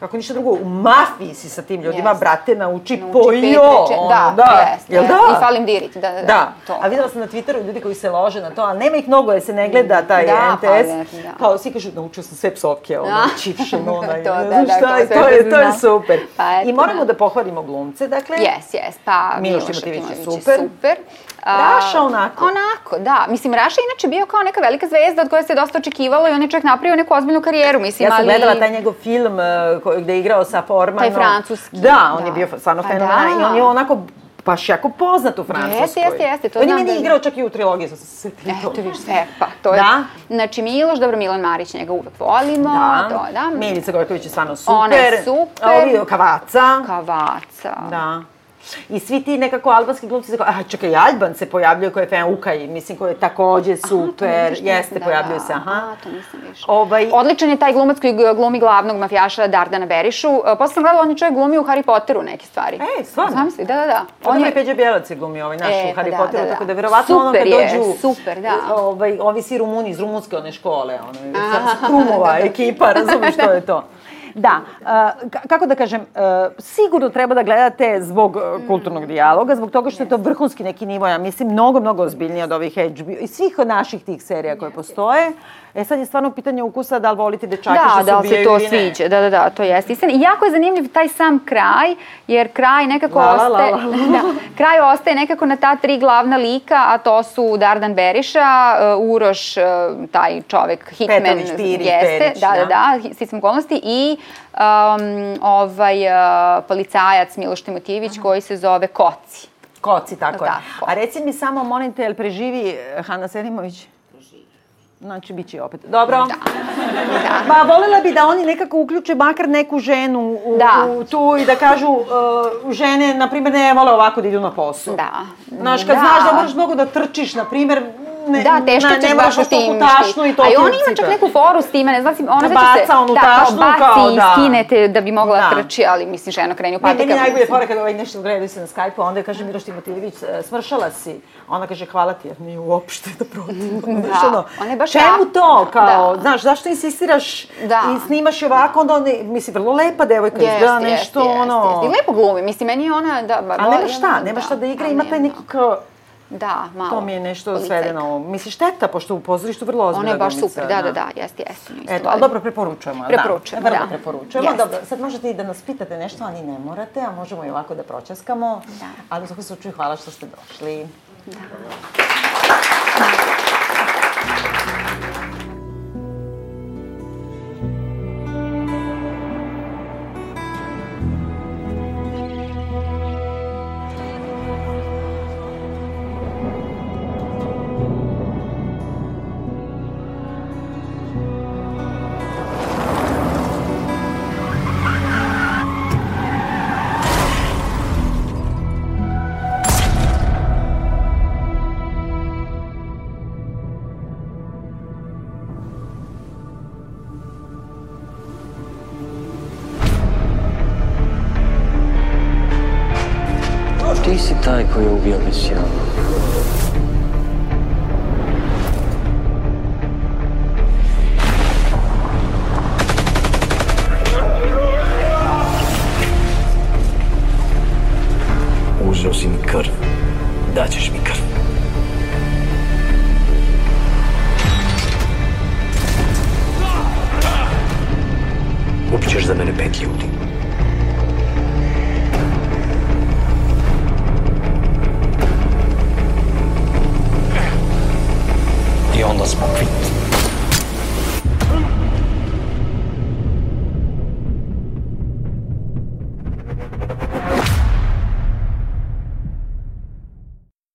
kako ništa drugo, u mafiji si sa tim ljudima, Jest. brate, nauči, Nauči po jo. ono, da, da. jest, Jel jest. da? I falim dirit, da, da, Da, to. a videla sam na Twitteru ljudi koji se lože na to, a nema ih mnogo jer se ne gleda taj Da, NTS. pa, da. Kao svi kažu, naučio sam sve psovke, ono, Da. čipšen, onaj, To, ne da, da, šta, sve to je, to je super. Pa eto, I moramo da. da pohvalimo glumce, dakle. Jes, jes, pa Miloš Timotijević je super. super. Raša onako. Onako, da. Mislim, Raša je inače bio kao neka velika zvezda od koje se dosta očekivalo i on je čak napravio neku ozbiljnu karijeru, mislim, Ja sam ali... gledala taj njegov film uh, gde je igrao sa Formanom. Taj francuski, Da, on da. je bio stvarno Pa fenomenalan da. i on je onako baš jako poznat u Francuskoj. Jeste, jeste, jeste, to on je meni da je- igrao čak i u trilogiji, sam se setila. Eto, viš, e, pa, to je... Da? Znači, Miloš, dobro, Milan Marić, njega uvek volimo, Da. to, da. Milica Gojković je stvarno super. Ona je super. A ovi Kavaca. Kavaca. Da. I svi ti nekako albanski glumci, se kao, a čekaj, Alban se pojavljuje koji je fan Ukaj, mislim, koji je takođe super, vidiš, jeste, da, pojavljuje da. se, aha. A, to nisam više. Ovaj, Odličan je taj glumac koji glumi glavnog mafijaša Dardana Berišu. E, Posle sam gledala, on je čovjek glumio u Harry Potteru neke stvari. Ej, stvarno? Zamisli, da, da, da. On je Peđa Bjelac je glumio ovaj naš E, u pa Harry da, Potteru, da, da. tako da verovatno ono kad Super je, dođu... super, da. Ovaj, ovi si Rumuni iz rumunske one škole, ono, sa Krumova ekipa, razumiješ što je to. Da, ka- kako da kažem, uh, sigurno treba da gledate zbog uh, kulturnog dijaloga, zbog toga što je to vrhunski neki nivo, ja mislim, mnogo, mnogo ozbiljnije od ovih HBO i svih od naših tih serija koje postoje. E sad je stvarno pitanje ukusa da li volite dečake što Da, se da se ubijaju to ili ne. sviđa, da, da, da, to jeste istina. I jako je zanimljiv taj sam kraj, jer kraj nekako La, la, la, ostaje, la, la. da, kraj ostaje nekako na ta tri glavna lika, a to su Dardan Beriša, uh, Uroš, uh, taj čovek, Hitman, Petrović, Pirić, jeste, Perić, da, da, da. da, okolnosti, i um, ovaj uh, policajac Miloš Timotijević koji se zove Koci. Koci, tako je. Tako. A reci mi samo, molim te, jel preživi Hana Selimović? Znači, bit će opet. Dobro. Da. Ma, volela bi da oni nekako uključe makar neku ženu u, Da. u tu i da kažu uh, žene, na primjer, ne vole ovako da idu na posao. Da. Znaš, kad Da. znaš da moraš mnogo da trčiš, na primjer, ne, Da, teško ne, ćeš ne baš u tim. tašnu i to A i on ima čak neku foru s time, ne znam, ona Da znači se, baca onu da, tašnu kao baci kao i da. skinete da bi mogla Da. da. trči, ali mislim žena krene u Ne, patikama. meni najbolje fora kada ovaj nešto gledaju se na Skype-u, onda kaže Miloš Timotijević, e, smršala si. Ona kaže hvala ti, jer nije uopšte da protiv. Znaš, ono, ona je baš Čemu tako. to? Kao, Da. znaš, zašto insistiraš Da. i snimaš ovako, onda ona, mislim, vrlo lepa devojka, izgleda jeste, nešto jeste, ono... jeste. I lepo glumi, mislim, meni je ona, da, bar... Ali nema šta, volim, nema šta da igra, a ima taj neki kao... Da, malo. To mi je nešto policajka. svedeno. Misliš, šteta, pošto u pozorištu vrlo ozbiljna Ona je baš glumica, super, da, da, da, jeste, jeste. nju Eto, ali dobro, preporučujemo. Preporučujemo, da. Vrlo da. preporučujemo. Jeste. Dobro, sad možete i da nas pitate nešto, ali ne morate, a možemo i ovako da pročaskamo. Da. Ali u svakom slučaju hvala što ste došli. Ti